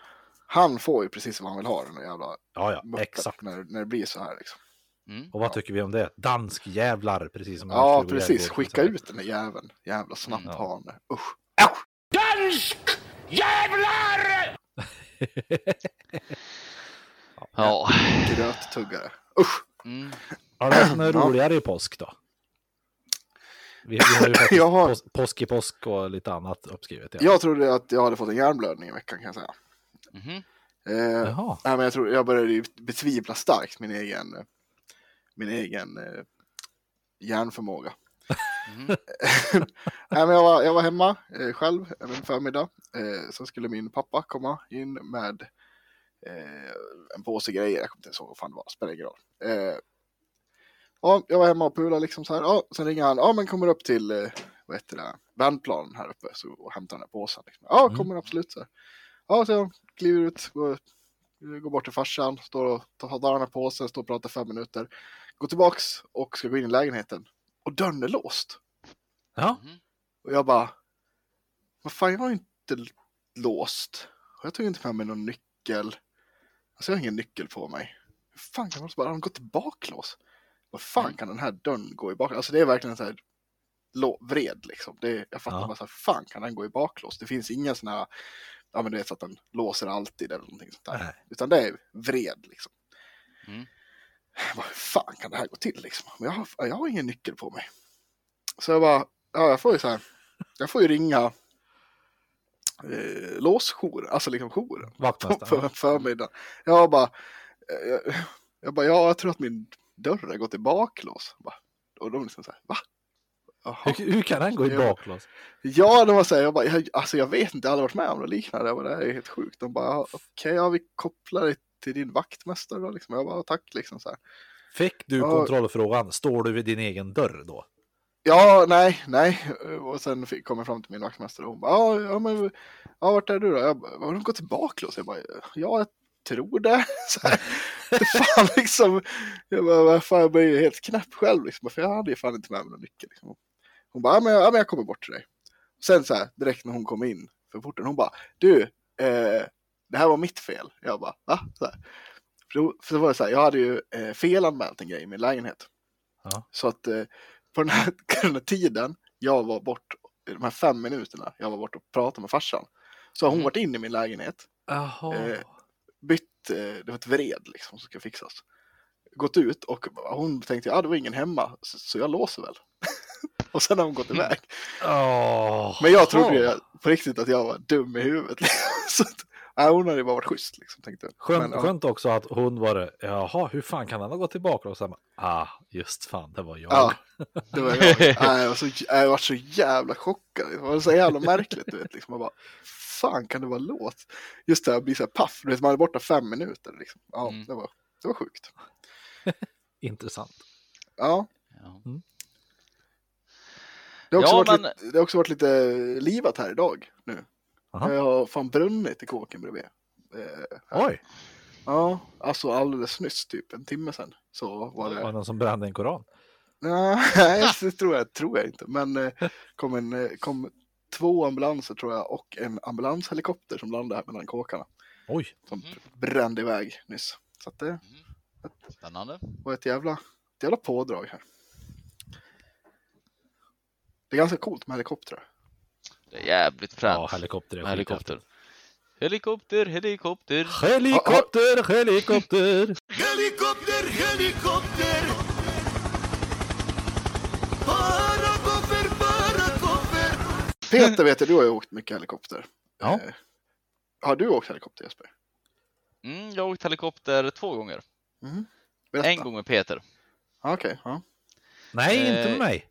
Han får ju precis vad han vill ha, den där jävla Ja, ja, exakt. När, när det blir så här liksom. Mm. Och vad tycker vi om det? Dansk jävlar, precis som Ja, precis. Jägergård Skicka ut den där jäveln. Jävla snapphane. Usch. Ja. (laughs) Gröttuggare. Usch. Mm. Har du haft något Ja. roligare i påsk då? Vi, vi har ju faktiskt (laughs) Jag har- pås, påsk i påsk och lite annat uppskrivet. Ja. Jag trodde att jag hade fått en hjärnblödning i veckan kan jag säga. Mhm. Eh, Jaha. nej, men jag, tror, jag började ju betvivla starkt min egen, eh, min egen eh, hjärnförmåga. Mhm. (laughs) nej, men jag, var, jag var hemma eh, själv en förmiddag. Eh, sen skulle min pappa komma in med eh, en påse grejer. Jag kommer inte ens ihåg vad fan det var, spelar ingen roll. Ja, jag var hemma och pulade liksom så här. Ja, sen ringer han. Ja, men kommer upp till eh, vad heter det, bandplanen här uppe så, och hämtar den här påsen. Liksom. Ja, Mm. kommer absolut. Så här. Ja, så jag kliver ut, går, går bort till farsan, står och tar tar den här påsen, står och pratar fem minuter. Går tillbaks och ska gå in i lägenheten. Och dörren är låst. Ja. Och jag bara, vad fan, jag har inte låst. Jag tog inte med mig någon nyckel. Alltså jag har ingen nyckel på mig. Hur fan kan man bara, har de gått i baklås? Vad fan Mm. kan den här dörren gå i baklås? Alltså det är verkligen så här vred liksom. Det jag fattar Ja. bara så här, fan kan den gå i baklås? Det finns inga sådana här, ja men du vet så att den låser alltid eller någonting sånt där. Nej. Utan det är vred liksom. Mm. Vad fan kan det här gå till liksom? Men jag har, jag har ingen nyckel på mig. Så jag bara, ja jag får ju så här, jag får ju ringa eh, låsjour, alltså liksom jouren (laughs) på, på Vaktmästaren. förmiddagen. Jag bara, eh, jag, jag bara, ja jag tror att min dörr har gått i baklås. Och de liksom så här, va? Hur, hur kan den gå i baklås? Ja, de var så här, jag bara, jag, alltså jag vet inte, jag har aldrig varit med om något liknande. Jag bara, det här är helt sjukt. De bara, okej, ja vi kopplar det till din vaktmästare då liksom. Jag bara, tack liksom så här. Fick du kontrollfrågan, står du vid din egen dörr då? Ja, nej, nej. Och sen fick, kom jag fram till min vaktmästare och hon bara, ja, men, ja, vart är du då? Jag bara, har de gått till baklås? Jag bara, ja, tror det. (laughs) Så här, fan liksom, jag bara, fan, jag blev ju helt knäpp själv liksom, för jag hade ju fan inte med mig någon nyckel. Liksom. Hon bara, ja men, ja, men jag kommer bort till dig. Sen så här, direkt när hon kom in för porten, hon bara, du, eh, det här var mitt fel. Jag bara, va? Så här. För, då, för då var det så här, jag hade ju eh, felanmält en grej i min lägenhet. Ja. Så att eh, på den här, (laughs) den här tiden jag var bort, de här fem minuterna jag var bort och pratade med farsan, så har hon Mm. varit inne i min lägenhet. Eh, bytt, eh, det var ett vred liksom som ska fixas. Gått ut och hon tänkte, ja det var ingen hemma, så, jag låser väl. (laughs) och sen har hon gått iväg. Åh. Men jag trodde ju på riktigt att jag var dum i huvudet. Liksom. (laughs) så att, hon hade ju bara varit schysst liksom, tänkte jag. Skönt, Men, ja. skönt också att hon var det. Jaha, hur fan kan han ha gått tillbaka? Och sen, ah, just fan, det var jag. Ja, det var jag. Jag, var så, jag var så jävla chockad. Det var så jävla märkligt. Du vet, liksom. jag bara, fan kan det vara låt? Just det, jag blir så här paff. Du vet, man är borta fem minuter. Liksom. Ja, Mm. det, var, det var sjukt. (laughs) Intressant. Ja, Ja. det har, också Ja, varit men- lite, det har också varit lite livat här idag nu. Aha. Jag har fan brunnit i kåken bredvid. Eh. Oj, Ja, alltså alldeles nyss, typ en timme sedan. Så var var det det. någon som brände en koran? Nej, (laughs) det tror jag, tror jag inte. Men eh, kom, en, eh, kom två ambulanser tror jag och en ambulanshelikopter som landade här mellan kåkarna. Oj, Som Mhm. brände iväg nyss. Så att det Spännande. var ett jävla, ett jävla pådrag här. Det är ganska coolt med helikoptrar. Det är jävligt fränt. ja, helikopter är helikopter. Helikopter, helikopter. Helikopter, helikopter. Helikopter, helikopter parakoffer Peter vet jag, du har ju åkt mycket helikopter. Ja. Eh, har du åkt helikopter Jesper? Mm, jag har åkt helikopter två gånger. Mm. En gång med Peter. Ja, Okej, ja. Nej, inte med Eh, mig.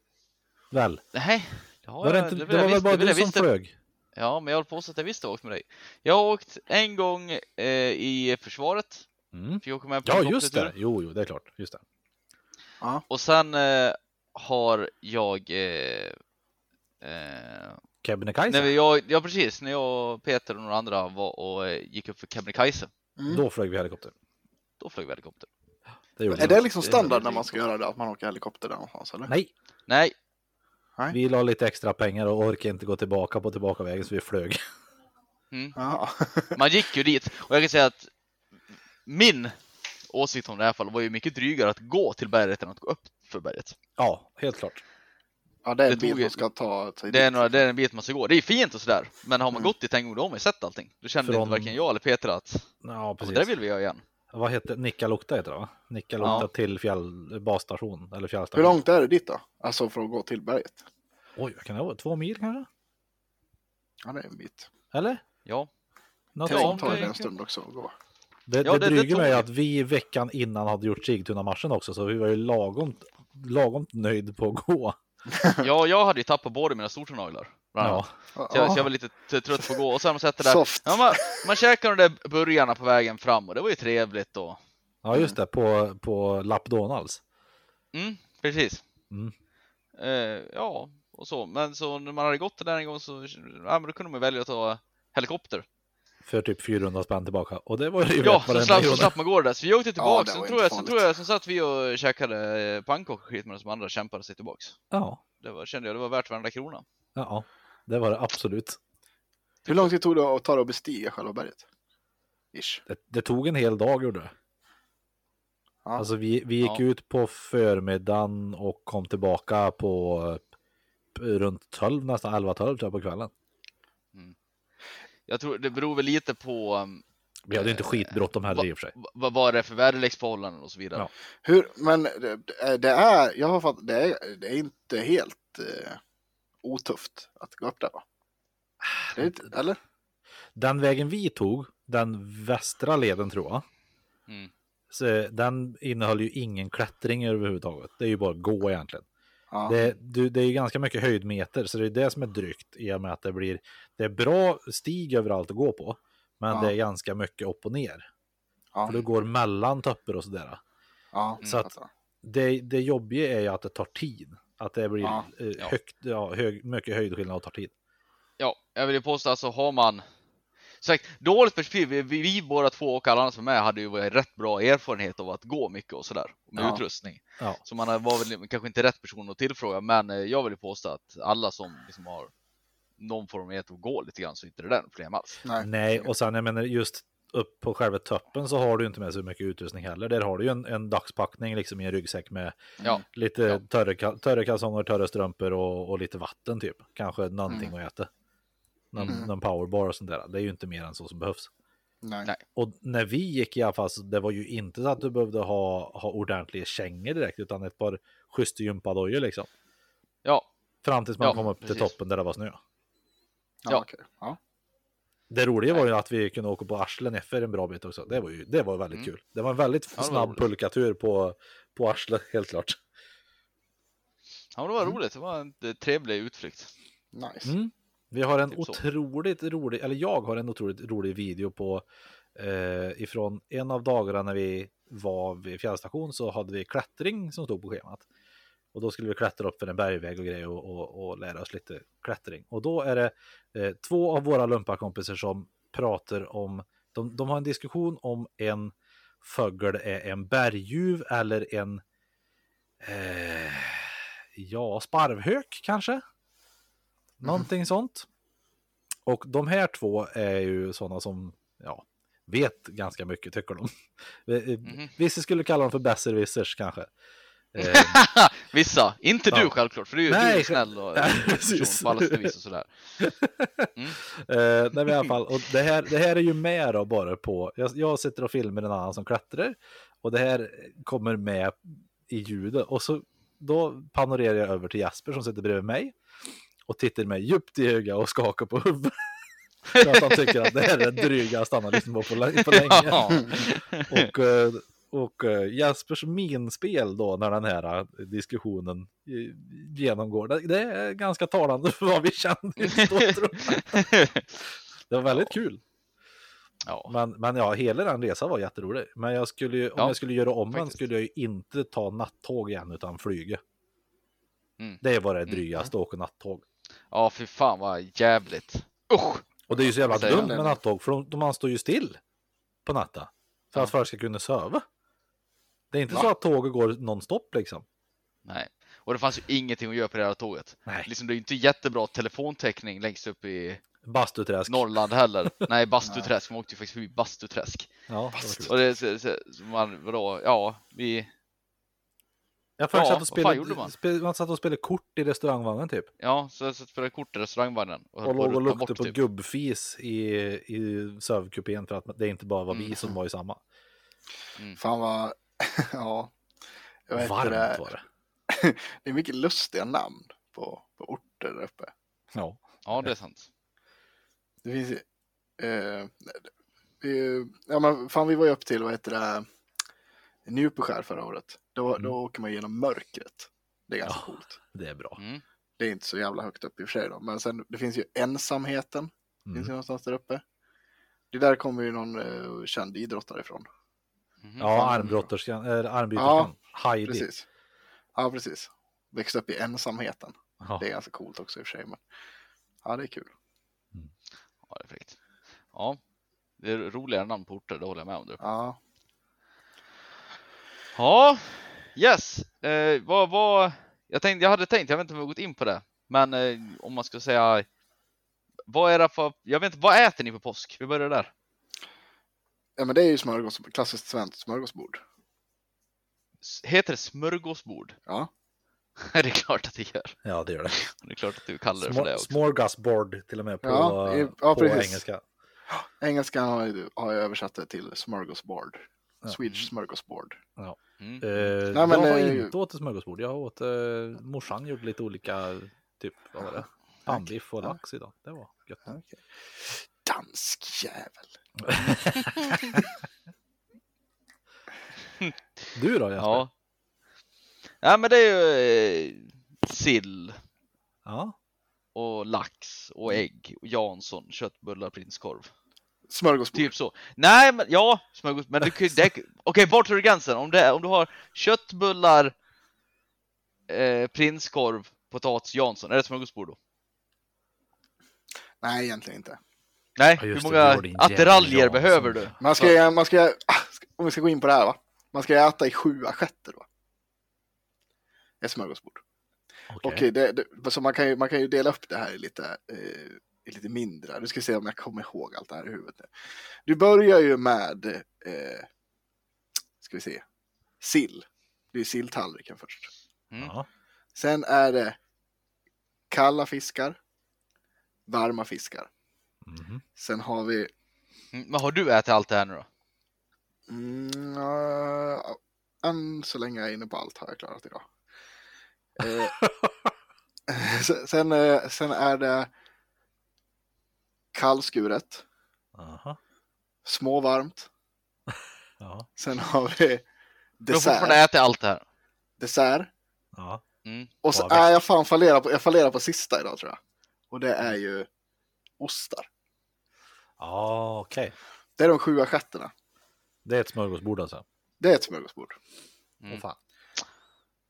Väl? Nej, det har Var det, jag. inte, det det jag var väl bara du som flög? Ja, men jag håller på att jag visste jag åkt med dig. Jag har åkt en gång eh, i försvaret. Mm. Fick åka med på Ja, just det. Jo, jo, det är klart. Just det. Och sen eh, har jag... Eh, eh, Kebnekaise. vi, jag, ja precis, när jag och Peter och några andra var och eh, gick upp för Kebnekaise. Mm. Då flög vi helikopter. Då flög vi helikopter. Det Är det liksom standard när man ska göra det, att man åker helikopter där någonstans eller? Nej, Nej, vi la lite extra pengar och orkade inte gå tillbaka på tillbakavägen så vi flög. Ja. (laughs) man gick ju dit. Och jag kan säga att min åsikt om det här fallet var ju mycket drygare att gå till berget än att gå upp för berget. Ja, helt klart. Ja, det är en Det ju- man ska ta sig Det är, några, det är en bit man ska gå. Det är fint och sådär. Men har man Mm. gått dit en gång då har man ju sett allting. Då kände Från- inte varken jag eller Peter att Ja, "Ja, precis. det där vill vi göra igen. Vad heter Nikkaluokta heter det va? Nikkaluokta Ja. till fjäll, basstation eller Hur fjällstation. långt är det dit då? Alltså för att gå till berget? Oj, vad kan det vara? Två mil kanske? Ja, det är en bit. Eller? Ja, Något Tänk Ja, sånt. tar det är en stund också att gå. Det, Ja, det, det- är vi. att vi veckan innan hade gjort Sigtuna-marschen också, så vi var ju lagom, lagom nöjd på att gå. (laughs) Ja, jag hade ju tappat båda mina stortånaglar. Ja. Så, jag, så jag var lite trött på att gå och sen sett det där. Soft. Ja, man, man käkade de där burgarna på vägen fram och det var ju trevligt och ja, just det, på, på Lappdonalds. mm, precis. Mm. Eh, ja, och så. Men så när man hade gått där en gång så ja, men då kunde man välja att ta helikopter. För typ 400 spänn tillbaka. Och det var ju Ja, så slapp, så slapp man gå det där. Så vi åkte tillbaks. det sen, tror jag, sen, tror jag, sen satt vi och käkade eh, pannkakor och skit med de andra kämpade sig tillbaks. Ja, Det var, kände jag, det var värt varenda krona. ja, det var det absolut. Hur lång tid tog det att ta det att bestiga själva berget? Ish. Det, det tog en hel dag gjorde det. Ja. Alltså vi, vi gick Ja. ut på förmiddagen och kom tillbaka på eh, runt 12, nästan 11-12 tror jag på kvällen. Jag tror det beror väl lite på um, Vi hade inte Eh, skitbråttom heller va- i och för sig. vad, vad det för väderleksförhållanden och så vidare. Ja. Hur, men det, det är, jag har fattat, det är, det är inte helt eh, otufft att gå upp där va? Det är inte, eller? Den vägen vi tog, den västra leden tror jag, Mm. så den innehöll ju ingen klättring överhuvudtaget. Det är ju bara att gå egentligen. Ja. Det, du, det är ju ganska mycket höjdmeter, så det är det som är drygt i och med att det blir, det är bra stig överallt att gå på, men Ja. det är ganska mycket upp och ner. ja. För du går mellan toppar och sådär. ja. Så att-. Det, det jobbiga är ju att det tar tid. Att det blir Ja. eh, högt, ja, hög, mycket höjdskillnad och tar tid. Ja, jag vill ju påstå alltså har man sagt, dåligt perspektiv, vi, vi, vi båda två och alla andra som är med hade ju rätt bra erfarenhet av att gå mycket och sådär med Ja. utrustning. Ja. Så man var väl kanske inte rätt person att tillfråga, men eh, jag vill ju påstå att alla som liksom har någon form av erfarenhet att gå lite grann så inte det där något problem alls. Nej. Nej, och sen jag menar just upp på själva toppen så har du inte med så mycket utrustning heller. Där har du ju en, en dagspackning liksom i en ryggsäck med Ja, lite Ja. törre, törre kalsonger, törre strumpor och, och lite vatten typ. Kanske någonting Mm. att äta. Någon, Mm. någon powerbar och sånt där. Det är ju inte mer än så som behövs. Nej. Nej. Och när vi gick i alla fall, så det var ju inte så att du behövde ha, ha ordentliga kängor direkt, utan ett par schyssta gympadojor liksom. ja, Fram tills man Ja, kom upp till precis. toppen där det var snö. Ja, Ja. okej. Ja. Det roliga var ju att vi kunde åka på arslen efter en bra bit också. Det var ju det var väldigt Mm. kul. Det var en väldigt Ja, snabb roligt. pulkatur på, på arslet, (laughs) helt klart. ja det var roligt. Det var en trevlig utflykt. Nice. Mm. Vi har en Typ så. otroligt rolig, eller jag har en otroligt rolig video på eh, ifrån en av dagarna när vi var vid fjällstation så hade vi klättring som stod på schemat. Och då skulle vi klättra upp för en bergväg och grejer och, och, och lära oss lite klättring. Och då är det eh, två av våra lumparkompisar som pratar om, de, de har en diskussion om en fågel är en berguv eller en eh, ja, sparvhök kanske? Någonting sånt. Och de här två är ju sådana som ja, vet ganska mycket tycker de. Mhm. Vissa skulle kalla dem för besserwissers kanske. (laughs) Vissa, inte Ja. du självklart, för du, du Nej, är snäll och (laughs) Nej, person precis. på alla sätt och vis och sådär. (laughs) Eh, nej, men i alla fall, och det, här, det här är ju med då bara på, jag, jag sitter och filmar en annan som klättrar och det här kommer med i ljudet och så då panorerar jag över till Jasper som sitter bredvid mig och tittar mig djupt i ögat och skakar på huvudet. (laughs) För att han tycker att det här är det dryga han stannar liksom på, på, lä- på länge. Ja. Och, eh, och eh, Jaspers minspel då när den här eh, diskussionen genomgår, det, är ganska talande för vad vi då, jag. Det var väldigt kul. ja. Men, men ja, hela den resan var jätterolig. Men jag skulle ju, om Ja, jag skulle göra om den skulle jag ju inte ta nattåg igen utan flyga. Mm. Det var det Mm. drygaste, att åka nattåg. Ja, fy fan vad jävligt. Usch! Och det är ju så jävla dumt med nattåg, för de, de man står ju still på natten. För Ja. att folk ska kunna sova. Det är inte Va? så att tåget går nonstop liksom. Nej. Och det fanns ju ingenting att göra på det här tåget. Nej. Liksom, det är ju inte jättebra telefontäckning längst upp i Bastuträsk. Norrland heller. (laughs) Nej, Bastuträsk. Man åkte ju faktiskt förbi Bastuträsk. Ja, kul. Och det, så, så man, vadå, ja, vi, Jag Ja, satt och spelade, man? spel, man satt och spelade kort i restaurangvagnen typ. ja, så jag satt spelade kort i restaurangvagnen. Och på låg och luktade bort, på typ. gubbfis i, i sövkupén för att det inte bara var vi Mm. som var i samma. Fan vad, (laughs) ja. Jag vet Varmt det, var det. (laughs) det är mycket lustiga namn på, på orter där uppe. Ja. Ja, det är sant. Det finns ju, eh, Vi, ja, men fan, vi var ju upp till, vad heter det, Njupeskär förra året. Då, Mm. då åker man genom mörkret. Det är ganska Ja. coolt. Det är bra. Mm. Det är inte så jävla högt upp i och för sig då. Men sen, det finns ju ensamheten. Finns Mm. ju någonstans där uppe. Det där kommer ju någon eh, känd idrottare ifrån. Mhm. Ja, armbrotterskan, äh, armbyterskan. Heidi. Precis. Ja, precis. Växte upp i ensamheten. Ja. Det är ganska coolt också i och för sig. Men... Ja, det är kul. Ja, det är fräckt. Ja, det är roligare namn på orter, det håller jag med om. Du. Ja, Ja, yes. Eh, vad, vad, jag, tänkte, jag hade tänkt, jag vet inte om vi har gått in på det, men eh, om man ska säga, vad är det för, jag vet inte, vad äter ni på påsk? Vi börjar där. ja men det är ju smörgås, klassiskt svenskt smörgåsbord. S- Heter det smörgåsbord? Ja, (laughs) det är klart att det gör. ja, det gör det. (laughs) Det är klart att du kallar det för det Smor- också. Smorgasbord till och med på, Ja, i- ja, på engelska. engelskan har jag, har jag översatt det till smörgåsbord. Ja. Swedish smörgåsbord. Mm. Eh, Nej, men, jag har eh, inte åt smörgåsbord. Jag åt, eh, morsan gjorde lite olika, typ, vad var det? Pannbiff och Ja. lax idag. Det var gött. Okej. Dansk jävel. (laughs) Du då Jesper? Ja. Ja, men det är ju eh, sill ja. och lax och ägg och Jansson, köttbullar, prinskorv. Smörgåsbord. Typ så. Nej, men ja, smörgås, men du kan ju, det- okej, vart tar du gränsen? Om, det, om du har köttbullar, eh, prinskorv, potatis, Jansson, är det smörgåsbord då? Nej, egentligen inte. Nej, Ja, hur det, många jävla attiraljer behöver du? Man ska, man ska, om vi ska gå in på det här va. Man ska äta i sju assietter då. Ett smörgåsbord. Okej. Okej, det, det, så man kan, ju, man kan ju dela upp det här i lite, eh, i lite mindre. Du ska se om jag kommer ihåg allt det här i huvudet nu. Du börjar ju med, eh, ska vi se, sill. Det är silltallriken först. Mm. Sen är det kalla fiskar, varma fiskar. Mhm. Sen har vi Mm, Men har du ätit allt det här nu då? Mm, uh, än så länge jag är inne på allt har jag klarat idag. Eh, (laughs) sen- sen, eh, sen är det kallskuret, Aha. småvarmt. (laughs) Ja. Sen har vi Du har fortfarande dessert. ätit allt det här? dessert. Ja. Mm. Och så är jag fan fallerar på, jag fallerar på sista idag tror jag. Och det är ju ostar. Ja, okej. Det är de sju assiettterna. Det är ett smörgåsbord alltså. Det är ett smörgåsbord. Mm. Fan.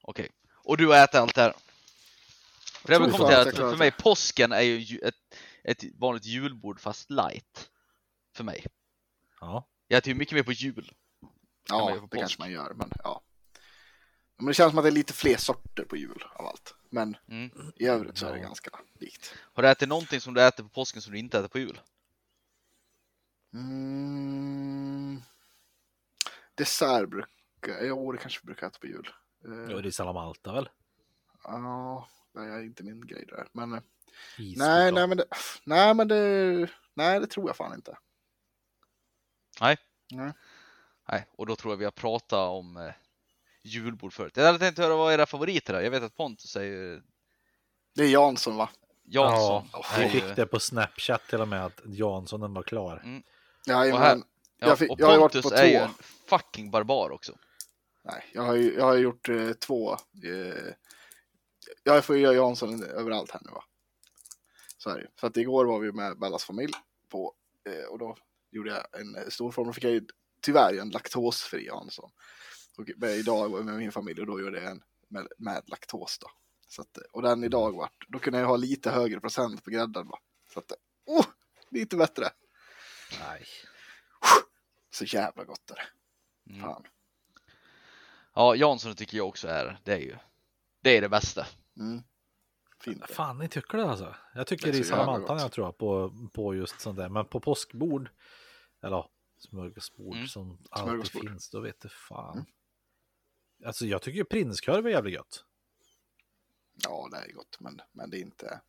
Okej. Och du har ätit allt det här? För att att jag klarar för mig påsken är ju ju ett, ett vanligt julbord fast light. För mig. Ja. Jag äter ju mycket mer på jul. Ja, på det kanske man gör, men ja. Men det känns som att det är lite fler sorter på jul av allt. Men Mm. i övrigt så är det Ja. ganska likt. Har du ätit någonting som du äter på påsken som du inte äter på jul? Mm. Dessert brukar, jo det kanske brukar äta på jul. Eh, Ja, det är salamalta väl? Ja, det är inte min grej där. Men eh, nej, nej men det, nej men det, nej det tror jag fan inte. Nej. Nej. Nej, och då tror jag vi har pratat om eh, julbord förut. Jag hade tänkt höra vad era favoriter är. Jag vet att Pontus säger Det är Jansson va? Jansson. Ja, jag ju- fick det på Snapchat till och med att Jansson den var klar. Mm. Ja, Och här- men, Ja, Jag fick- och jag har ju varit Pontus på är ju två. en fucking barbar också. nej, jag har ju jag har gjort eh, två. Eh, jag får ju göra Jansson överallt här nu va. Så är det. För att igår var vi med Bellas familj på, eh, och då gjorde jag en eh, stor form. Då fick jag ju tyvärr en laktosfri Jansson. Och idag var jag med min familj och då gjorde jag en med, med laktos då. Så att, eh, och den idag vart, då kunde jag ha lite högre procent på grädden va. Så att, oh, lite bättre. Nej. Så jävla gott är det. Mm. Fan. Ja, Jansson tycker jag också är, det är ju, det är det bästa. Mm. Fint. Fan, ni tycker det alltså? Jag tycker Det det är gott. jag tror på, på just sånt där. Men på påskbord, eller smörgåsbord Mm. som alltid finns, då vet du fan. Mm. Alltså jag tycker ju prinskorv är jävligt gött. Ja, det är gott, men, men det är inte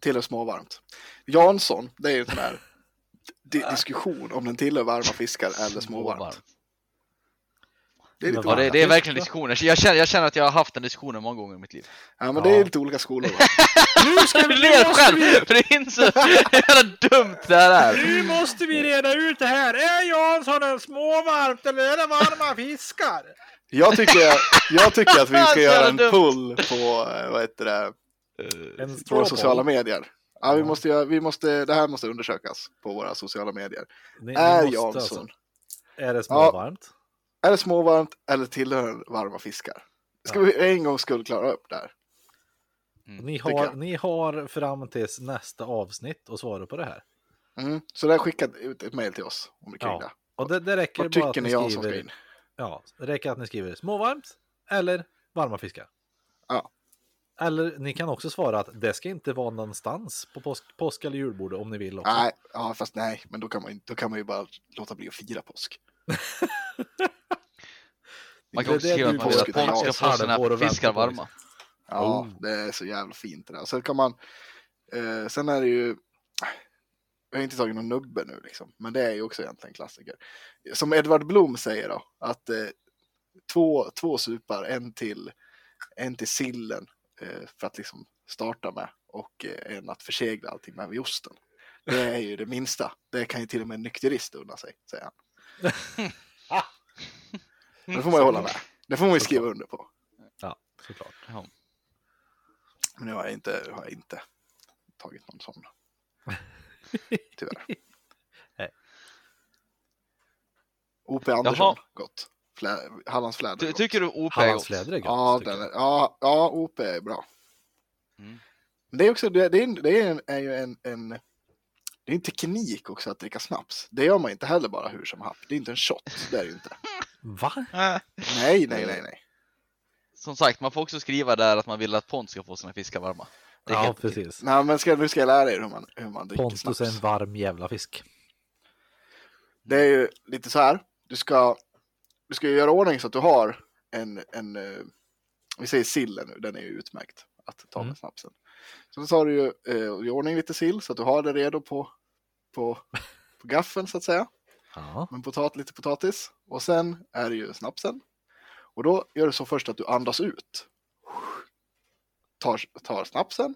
tillhör småvarmt. Jansson, det är ju en sån här (laughs) di diskussion om den tillhör varma fiskar eller småvarmt. Det är lite Ja, det, det är verkligen diskussioner. Jag känner, jag känner att jag har haft den diskussionen många gånger i mitt liv. Ja, men det Ja. är lite olika skolor. (laughs) Nu ska Du (laughs) ler själv! För det inser hur jävla dumt det här är. Nu måste vi reda ut det här. Är Jansson en småvarmt eller är det varma fiskar? Jag tycker, jag tycker att vi (laughs) ska göra en pull på, eh, vad heter det, En våra sociala medier. Ja, vi måste, göra- vi måste, det här måste undersökas på våra sociala medier. Ni, ni Är Jansson, alltså- Är det småvarmt? Är det småvarmt eller tillhör varma fiskar? Ska Ja. vi en gång skulle klara upp det här? Ni, tycker har, jag. ni har fram tills nästa avsnitt att svara på det här. Mm. Så där skicka ut ett mejl till oss om ni kring Ja. det. Och det, det räcker Vad bara att tycker ni ni ska skriver, in? ja, det räcker att ni skriver småvarmt eller varma fiskar. Ja. Eller ni kan också svara att det ska inte vara någonstans på påsk, påsk eller julbordet om ni vill också. Nej, ja, fast nej, men då kan, man, då kan man ju bara låta bli att fira påsk. (laughs) Man kan också skriva du att får Pontus skriva. ska få Halvår sina och vänta fiskar på, varma. Ja, Oh. det är så jävla fint det där. Så kan man, eh, sen är det ju, jag har inte tagit någon nubbe nu liksom, men det är ju också egentligen klassiker. Som Edvard Blom säger då, att eh, två, två supar, en till, en till sillen eh, för att liksom starta med och eh, en att försegla allting med vid osten. Det är ju det minsta. Det kan ju till och med en nykterist unna sig, säger han. (laughs) (laughs) Det får man ju hålla med. Det får man ju skriva under på. Ja, såklart. Ja. Men nu har jag inte, har jag inte tagit någon sån. (laughs) Tyvärr. Nej. O.P. Andersson, Jaha. gott. Flä, Hallands fläder. Ty, gott. tycker du OP är gott? Är gott. ja, tycker den jag. är, ja, ja, O.P. är bra. Mm. Men det är också, det, det, är, det är, en, är ju en, en, det är en teknik också att dricka snaps. Det gör man inte heller bara hur som happ. Det är inte en shot, det är det ju inte. Va? (laughs) Nej, nej, nej, nej. Som sagt, man får också skriva där att man vill att Pontus ska få sina fiskar varma. Det är Ja, precis. Nej, men ska, nu ska jag lära er hur man, hur man dricker Pontus snaps. är en varm jävla fisk. Det är ju lite så här. Du ska, du ska göra ordning så att du har en, en eh, vi säger sillen nu, den är ju utmärkt att ta med Mm. snapsen. Så då tar du ju eh, gör ordning lite sill så att du har det redo på, på, på gaffeln så att säga. Ja. Med potat, lite potatis. Och sen är det ju snapsen. Och då gör du så först att du andas ut. Tar, tar snapsen.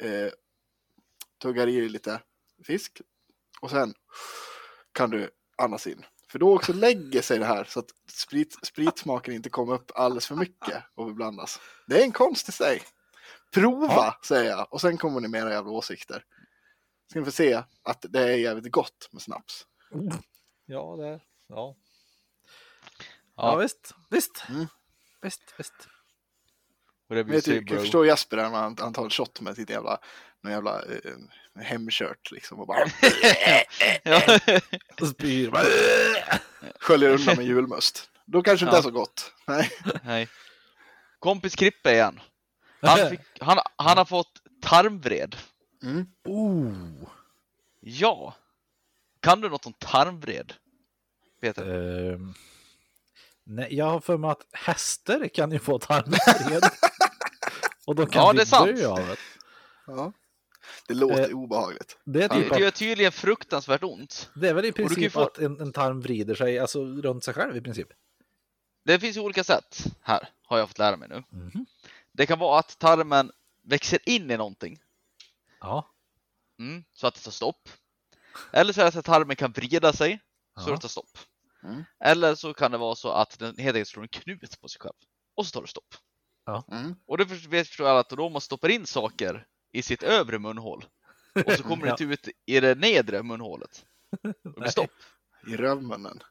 Eh, tuggar i lite fisk. Och sen kan du andas in. För då också lägger sig det här så att sprit, spritsmaken inte kommer upp alldeles för mycket och beblandas. Det är en konst i sig. Prova, Ja. säger jag. Och sen kommer ni med era jävla åsikter. Ska ni få se att det är jävligt gott med snaps. Ja, det. Ja. Ja. ja, visst. Visst. Mm. Visst, visst. Och det blir jag, jag förstår Jesper där när han, han tar en shot med sitt jävla, någon jävla eh, hemkört liksom och bara. (laughs) Och spyr. (laughs) sköljer undan med julmust. Då kanske det inte Ja. är så gott. Nej. Nej. Kompis Krippe igen. Han, fick, han, han har fått tarmvred. Mm. Oh. Ja. Kan du något om tarmvred? Peter? Ehm, nej, jag har för mig att hästar kan ju få tarmvred. (laughs) Och då kan Ja, det är sant. dö av det. Ja. Det låter Eh, obehagligt. Det är, Det, typ det gör att, tydligen fruktansvärt ont. det är väl i princip få- att en, en tarm vrider sig alltså, runt sig själv i princip. Det finns ju olika sätt här, har jag fått lära mig nu. Mhm. Det kan vara att tarmen växer in i någonting, Ja. mm, så att det tar stopp. Eller så är det att tarmen kan vrida sig, så Ja. det tar stopp. Mm. Eller så kan det vara så att den helt enkelt slår en knut på sig själv, och så tar det stopp. Mm. Och det förstår alla att då man stoppar in saker i sitt övre munhål, och så kommer (laughs) det inte ut i det nedre munhålet. (laughs) Det blir stopp. I rövmunnen.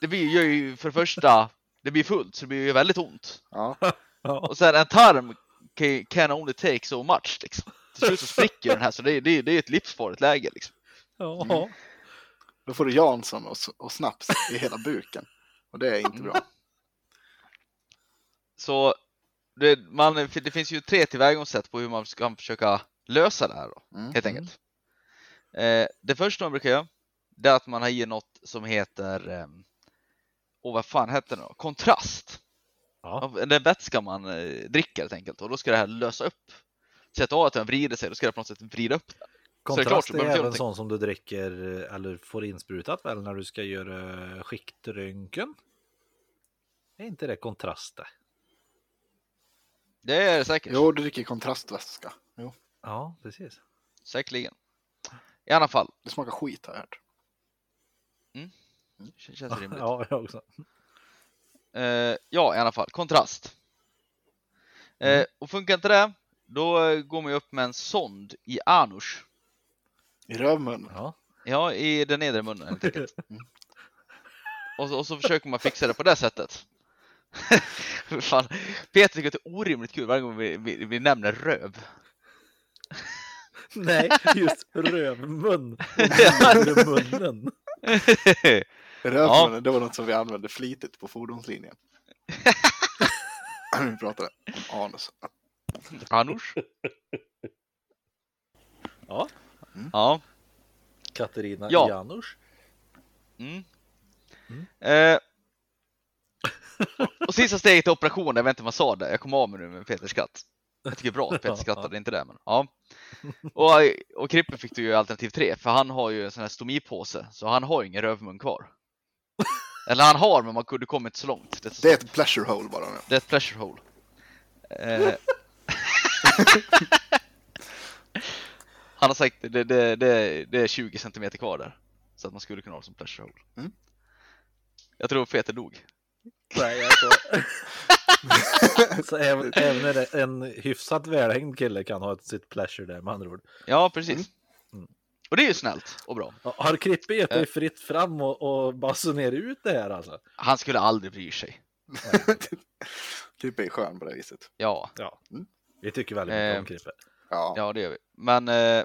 Det blir ju för det första, det blir fullt, så det blir ju väldigt ont. Ja. (laughs) Ja. Och sen en tarm can, only take so much liksom. Till slut så spricker den här så det, är- det, är- det är ett livsfarligt läge liksom. Ja. Mm. Då får du Jansson och, och snaps i hela buken. Och det är inte bra. (laughs) Så det, man, det finns ju tre tillvägagångssätt på hur man ska försöka lösa det här då, Mm. helt enkelt. Eh, det första man brukar göra, det är att man har i något som heter, eh, och vad fan heter det då? Kontrast. Ja. Är vätska man eh, dricker helt enkelt och då ska det här lösa upp. Sätt av att den vrider sig, då ska det på något sätt vrida upp den. Så det är klart, Kontrast så är även sån som du dricker eller får insprutat väl när du ska göra skiktröntgen? Är inte det kontraster? Det är det säkert. Jo, du dricker kontrastvätska. Jo, Ja, precis. Säkerligen. I alla fall. det smakar skit har jag hört. Kän- Känns rimligt. (laughs) Ja, jag också. Eh, ja, i alla fall. Kontrast. Eh, och funkar inte det, då eh, går man ju upp med en sond i anus. I rövmun. Ja. Ja, i den nedre munnen helt enkelt. (laughs) Och så, och så försöker man fixa det på det sättet. (laughs) Fan, Peter tycker att det är orimligt kul varje gång vi, vi, vi nämner röv. (laughs) Nej, just rövmun. Och munnen. Rövmunnen, det var något som vi använde flitigt på fordonslinjen. vi pratade om anus. Anus. Ja. Ja. Katarina Ja. Janouch. Mm. Mm. Eh, och sista steget är operation, jag vet inte om jag sa det, jag kom av mig nu med Peters skratt. Jag tycker det är bra att Peter (laughs) är inte det men ja. Och, och Krippen fick du ju alternativ tre, för han har ju en sån här stomipåse, så han har ju ingen rövmun kvar. Eller han har, men man kunde kommit inte så långt. Det är, så Det är ett pleasure hole bara nu. det är ett pleasure hole. Eh, (laughs) (laughs) han har sagt det, det, det, det är 20 centimeter kvar där. Så att man skulle kunna ha det som pleasure hole. Mm. Jag tror Peter dog. Nej, jag så. (laughs) så även, även en hyfsat välhängd kille kan ha ett sitt pleasure där med andra ord. Ja, precis. Mm. Och det är ju snällt och bra. Ja, Har Krippe gett dig Eh. fritt fram och, och basunerat ut det här alltså? Han skulle aldrig bry sig. (laughs) Krippe är skön på det viset. Ja, Ja. Mm. Vi tycker väldigt mycket Eh. om Krippe. Ja. ja det gör vi. Men eh,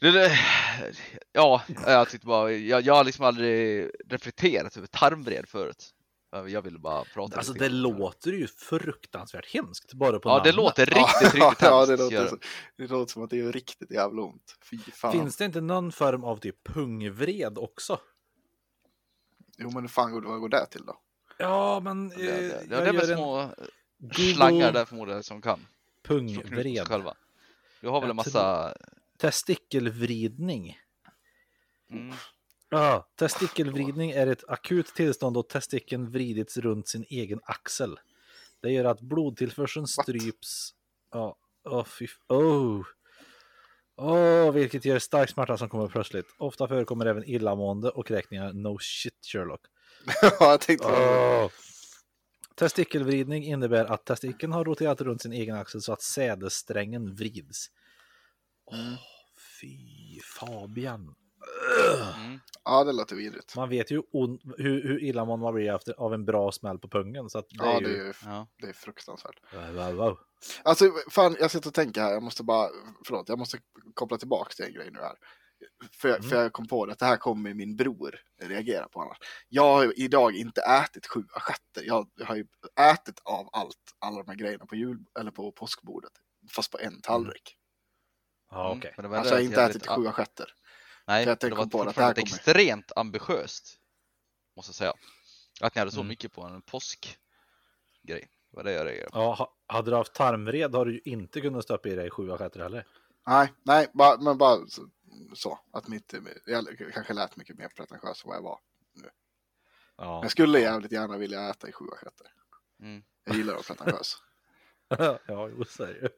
det, det, ja, jag tyckte bara, jag, jag har liksom aldrig reflekterat över tarmvred förut. Jag ville bara prata Alltså lite det grann. låter ju fruktansvärt hemskt bara på Ja, det namnet. låter riktigt, riktigt (laughs) ja, hemskt. det gör låter, det. så, det låter som att det gör riktigt jävla ont. Fy fan. Finns det inte någon form av typ pungvred också? Jo, men hur fan går, vad går det till då? Ja, men Det, det, eh, det, jag det är väl en små Google slangar där förmodligen som kan. Pungvred. Du har väl en massa... Testikelvridning. Mm, Ja, testikelvridning är ett akut tillstånd då testikeln vridits runt sin egen axel. Det gör att blodtillförseln stryps. Ja, åh fy... Oh. Åh, vilket ger stark smärta som kommer plötsligt. Ofta förekommer även illamående och kräkningar. No shit Sherlock. (laughs) ja, jag tänkte Åh. Testikelvridning innebär att testikeln har roterat runt sin egen axel så att sädessträngen vrids. Åh, fy Fabian. mm. Ja, det låter vidrigt. Man vet ju hur, hur illamående man blir efter, av en bra smäll på pungen. Så att det Ja, är det är, ju... ju, Ja. det är fruktansvärt. Wow, wow, wow. Alltså, fan, jag sitter och tänker här, jag måste bara, förlåt, jag måste koppla tillbaka till en grej nu här. För, jag- Mm. för jag kom på det, att det här kommer min bror reagera på annars. Jag har ju idag inte ätit sju assietter. Jag, har ju ätit av allt, alla de här grejerna på jul, eller på påskbordet. Fast på en tallrik. Ja, Mm, okej. men det var Alltså jag har inte ätit sju assietter. Nej, För jag det var på det, att det fortfarande här kommer- extremt ambitiöst. Måste jag säga. Att ni hade så Mm. mycket på en påskgrej. Det var det jag reagerade på. Ja, ha- hade du haft tarmvred har du ju inte kunnat stoppa i dig sju assietter heller. Nej, nej, bara, men bara så, att mitt, jag kanske lät mycket mer pretentiös än vad jag var. Ja, Jag skulle jävligt gärna vilja äta i sju assietter. Mm. Jag gillar att vara pretentiös. (laughs) ja jo, det ju.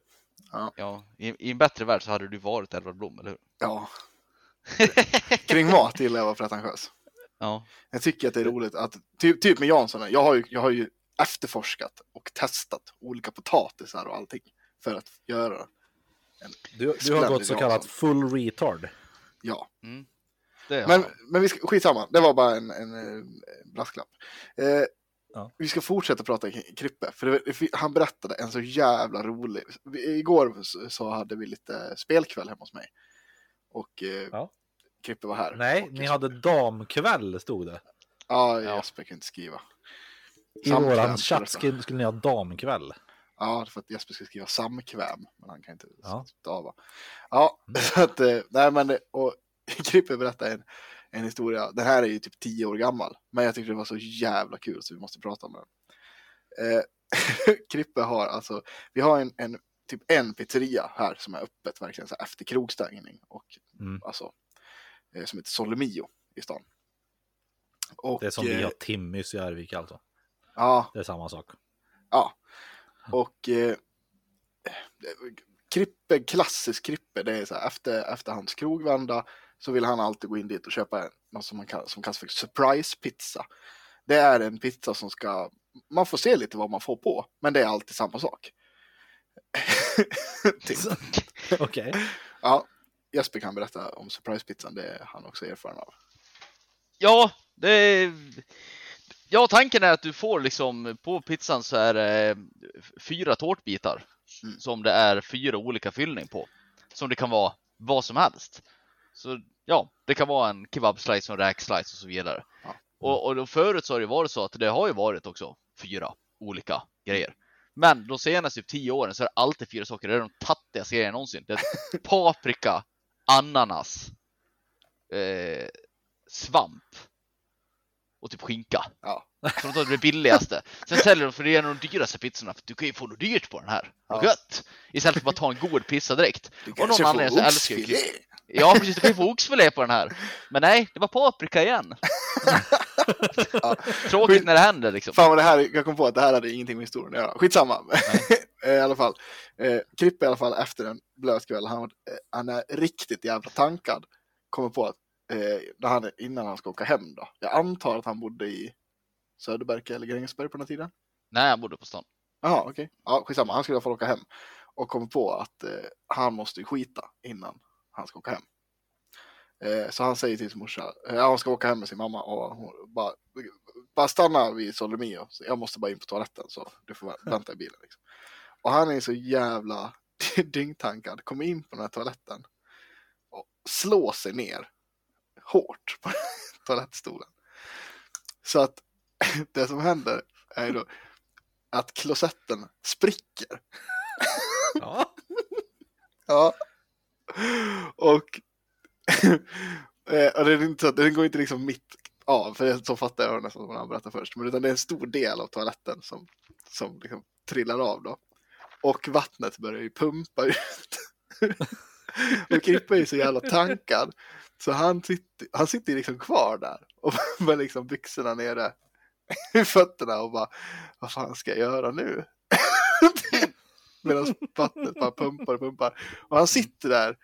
Ja, i, I en bättre värld så hade du varit Edvard Blom, eller hur? Ja, (laughs) kring mat gillar jag att vara pretentiös. Ja. Jag tycker att det är roligt att, typ, typ med Jansson, jag har, ju, jag har ju efterforskat och testat olika potatisar och allting för att göra, Du, du har gått så kallat full retard. ja. Mm. Men, men vi ska, skitsamma, det var bara en, en, eh, brasklapp. Eh, Ja. Vi ska fortsätta prata kring Krippe, för det, han berättade en så jävla rolig, vi- igår så, hade vi lite spelkväll hemma hos mig. Och eh, Ja. Krippe var här. Nej, och, ni hade damkväll stod det. Ja, Ja. Jesper kan inte skriva. I våran chatt skulle ni ha damkväll. Ja, för att Jesper ska skriva samkväm, men han kan inte Ja. stava. Ja, Mm. (laughs) så att, eh, nej men, och (laughs) Krippe berättade en, en historia, den här är ju typ tio år gammal, men jag tyckte det var så jävla kul så vi måste prata om den. Eh, (laughs) Krippe har alltså, vi har en, en, typ en pizzeria här som är öppet verkligen så här efter krogstängning och Mm. alltså, eh, som heter Solemio i stan. Och, Det är som vi eh, har Timmys i Arvika alltså. Ja, Det är samma sak. ja. Och eh, Krippe, klassisk Krippe, det är så här, efter, efter hans krogvända så vill han alltid gå in dit och köpa en, något som, man kan, som kallas för surprise pizza. Det är en pizza som ska, man får se lite vad man får på, men det är alltid samma sak. (laughs) typ. Okej. Ja, Jesper kan berätta om surprise-pizzan, det är han också erfaren av. Ja, det är... Ja, tanken är att du får liksom på pizzan så är det fyra tårtbitar Mm. som det är fyra olika fyllning på. Som det kan vara vad som helst. Så ja, det kan vara en kebabslice, en räkslice och så vidare. Ja. Och, och då förut så har det varit så att det har ju varit också fyra olika grejer. Men de senaste typ tio åren så är det alltid fyra saker. Det är de tattigaste grejerna någonsin. Det är (laughs) paprika, ananas, eh, svamp och typ skinka. Ja. Så de tar det billigaste. Sen säljer de för det är en av de dyraste pizzorna. För du kan ju få något dyrt på den här. Vad Ja. gött! Istället för att ta en god pizza direkt. Du Och någon anledning så älskar jag. Ja precis, du kan ju få oxfilé på den här. Men nej, det var paprika igen. Tråkigt när det händer liksom. Fan vad det här, jag kom på att det här hade ingenting med historien att göra. Skitsamma. (laughs) I alla fall. Eh, Krippe i alla fall efter en blöt kväll, han, eh, han är riktigt jävla tankad. Kommer på att eh, han, innan han ska åka hem då. Jag antar att han bodde i Söderberga eller Grängesberg på den här tiden. Nej, jag bodde på stan. Jaha, okej. Ja, skitsamma. Han skulle i alla fall åka hem. Och kommer på att eh, han måste skita innan han ska åka hem. Eh, så han säger till sin morsa, eh, han ska åka hem med sin mamma och hon bara, bara stanna vid Solomio. Jag måste bara in på toaletten så du får vä- vänta i bilen. Liksom. Och han är så jävla (laughs) dyngtankad, kommer in på den här toaletten och slår sig ner hårt på (laughs) toalettstolen. Så att (laughs) det som händer är då att klosetten spricker. Ja. (laughs) Ja. Och, eh, och det är inte så att den går inte liksom mitt av, för så fattar jag nästan som han berättade först. Men utan det är en stor del av toaletten som, som liksom trillar av då. Och vattnet börjar ju pumpa ut. och Krippe är ju så jävla tankad. Så han sitter, han sitter liksom kvar där och (laughs) med liksom byxorna nere i fötterna och bara, vad fan ska jag göra nu? (laughs) Medan vattnet bara pumpar och pumpar. Och han sitter där,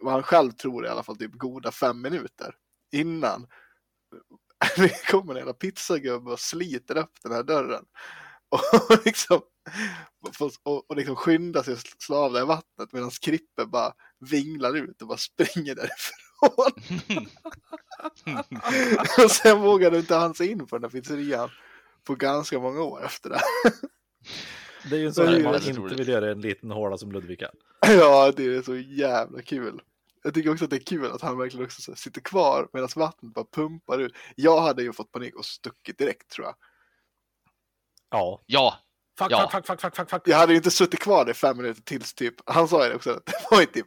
vad han själv tror i alla fall, typ goda fem minuter innan (laughs) det kommer en jävla pizzagubbe och sliter upp den här dörren. Och liksom, och, och liksom skyndar sig att slå av det här vattnet medan Krippe bara vinglar ut och bara springer därifrån. (laughs) och sen vågade inte han sig in på den där pizzerian på ganska många år efter det. Det är ju en sån är här man inte roligt. vill göra en liten håla som Ludvika. Ja, det är så jävla kul. Jag tycker också att det är kul att han verkligen också sitter kvar medan vattnet bara pumpar ut. Jag hade ju fått panik och stuckit direkt tror jag. Ja. Ja, Fuck, Ja. fuck, fuck, fuck, fuck, fuck. Jag hade ju inte suttit kvar där i fem minuter tills typ, han sa ju det också, att (laughs) det var ju typ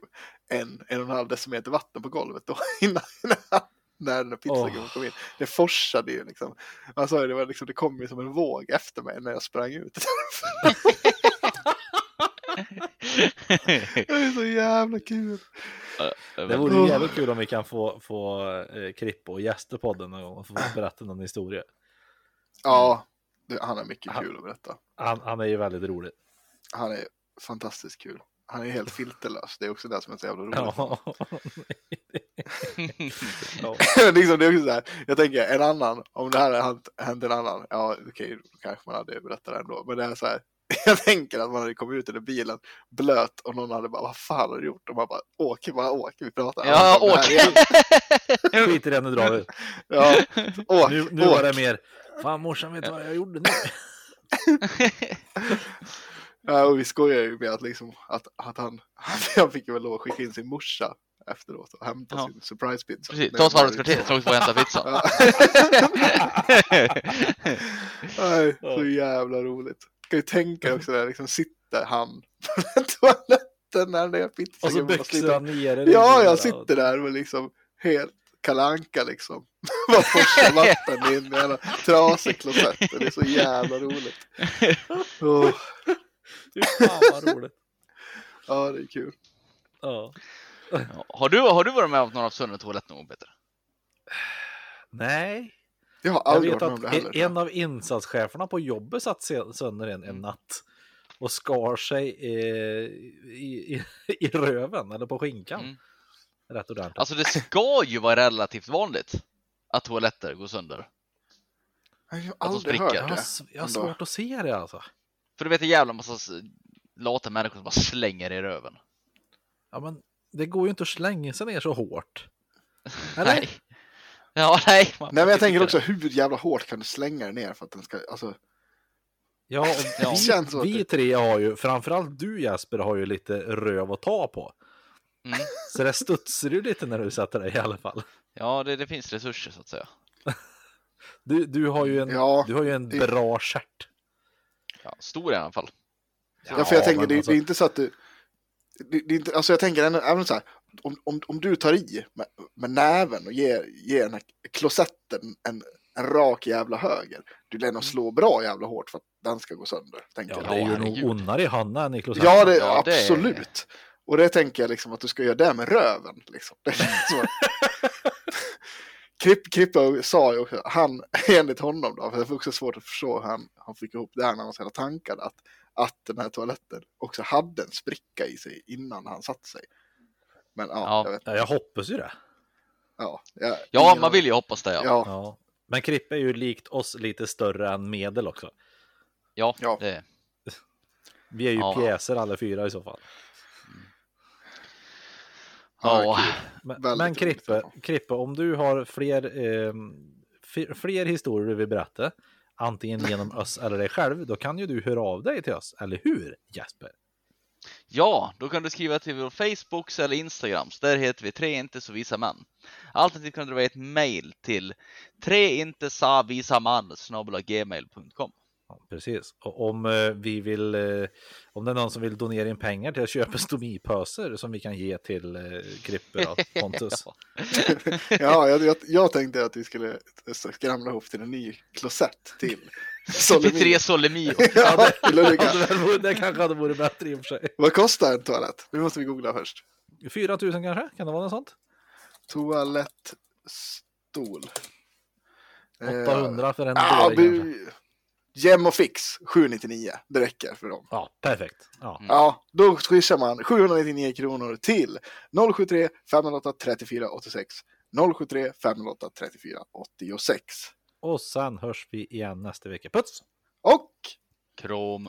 en, en och en halv decimeter vatten på golvet då (laughs) innan, när den där pizzagubben kom in. Det forsade ju liksom. Han sa ju det var liksom, det kom ju som en våg efter mig när jag sprang ut. (laughs) det är så jävla kul. Det vore ju jävligt kul om vi kan få, få eh, Kripp och gäster podden någon gång och få berätta någon historia. Ja, det, han är mycket Han- kul att berätta. Han, han är ju väldigt rolig. Han är fantastiskt kul. Han är helt filterlös. Det är också det som är så jävla roligt. Ja. ja. (laughs) liksom, det är också så här, jag tänker en annan, om det här hade hänt- en annan, ja okej, då kanske man hade berättat det ändå. Men det är så här, (laughs) jag tänker att man hade kommit ut ur den bilen blöt och någon hade bara, vad fan har du gjort? Och man bara, åker, bara åker, vi pratar Ja, aldrig om det åk! här igen." (laughs) Skit i det, nu drar vi. Ja, åk, Nu, nu åk. var det mer, fan morsan vet du vad jag gjorde nu? Ja, och vi skojar ju med att, liksom, att, att han, (laughs) han fick väl lov att skicka in sin morsa efteråt och hämta Ja. sin surprise pizza. Precis, ta oss varvet kvarter så- vi och hämta pizzan. (laughs) Nej, så jävla roligt. Kan ju tänka (laughs) också där, liksom sitter han på den toaletten när den där pizzan Och så byxorna nere. Ja, jag sitter där och liksom helt kalanka liksom. Bara forsar vatten in i en trasig klosett. Det är så jävla roligt. Åh, Fy fan vad roligt. (laughs) ja, det är kul. Ja. Ja. Har, du, har du varit med om att någon har haft sönder en toalett någon gång Peter? Nej, Jag har Jag aldrig vet varit med om det att heller. en av insatscheferna på jobbet satt sönder en, en natt och skar sig eh, i, i, i röven eller på skinkan. Mm. Rätt ordentligt. Alltså det ska ju vara relativt vanligt att toaletter går sönder. Jag har de aldrig spricker. hört jag, har, det. jag har svårt att se det alltså. För du vet en jävla massa lata människor som bara slänger i röven. Ja, men det går ju inte att slänga sig ner så hårt. (laughs) Eller? Nej. Ja, nej. man Nej men jag tänker det. också hur jävla hårt kan du slänga den ner för att den ska, alltså. Ja, Ja. (laughs) vi, det- tre har ju, framförallt du Jesper, har ju lite röv att ta på. Mm. Så det studsar ju lite när du sätter dig i alla fall. Ja, det, det finns resurser så att säga. (laughs) Du, du har ju en, Ja, du har ju en det- bra stjärt. Ja, stor i alla fall. Ja, för jag tänker det, alltså- det är inte så att du. Det, det är inte, alltså jag tänker ändå, även så här. Om, om, om du tar i med, med näven och ger, ger den här klosetten en, en rak jävla höger. Du lär nog slå bra jävla hårt för att den ska gå sönder. Tänker Ja, jag. det är ju nog ondare i handen än i klosetten. Ja, det, Ja, det är- absolut. Och det tänker jag liksom att du ska göra det med röven. Liksom. Det. (laughs) Kripp, Krippa sa ju också, han, (laughs) enligt honom då, för det var också svårt att förstå hur han, han fick ihop det här när han sedan tankade, att, att den här toaletten också hade en spricka i sig innan han satte sig. Men ja, Ja. jag vet Ja, jag hoppas ju det. ja, jag, Ja, ingen- man vill ju hoppas det ja. Ja, Ja. Men Krippe är ju likt oss lite större än medel också. Ja, Ja. det Vi är ju Ja. pjäser alla fyra i så fall. Ja. Men, men Krippe. Krippe, om du har fler, eh, fler historier du vill berätta, antingen genom (laughs) oss eller dig själv, då kan ju du höra av dig till oss, eller hur Jesper? Ja, då kan du skriva till vår Facebook eller Instagram. Där heter vi tre inte så visa män. Alternativt kan du vara ett mail till tre precis. Och om eh, vi vill, eh, om det är någon som vill donera in pengar till att köpa stomipöser som vi kan ge till eh, Krippe och (laughs) Pontus. (laughs) ja jag, jag, jag tänkte att vi skulle skramla ihop till en ny klosett till (laughs) Till Solomon. tre Solemio. Ja, det, Det, det, kanske hade varit bättre i och för sig. Vad kostar en toalett? Det måste vi googla först. 4 000 kanske? Kan det vara något sånt? Toalettstol. 800 för en Ja, dålig kanske. Gem och Fix 799. Det räcker för dem. Ja, perfekt. Ja. Ja, då swishar man 799 kronor till 073 508 34 86. 073 508 34 86. Och sen hörs vi igen nästa vecka. Puts! Och Krom.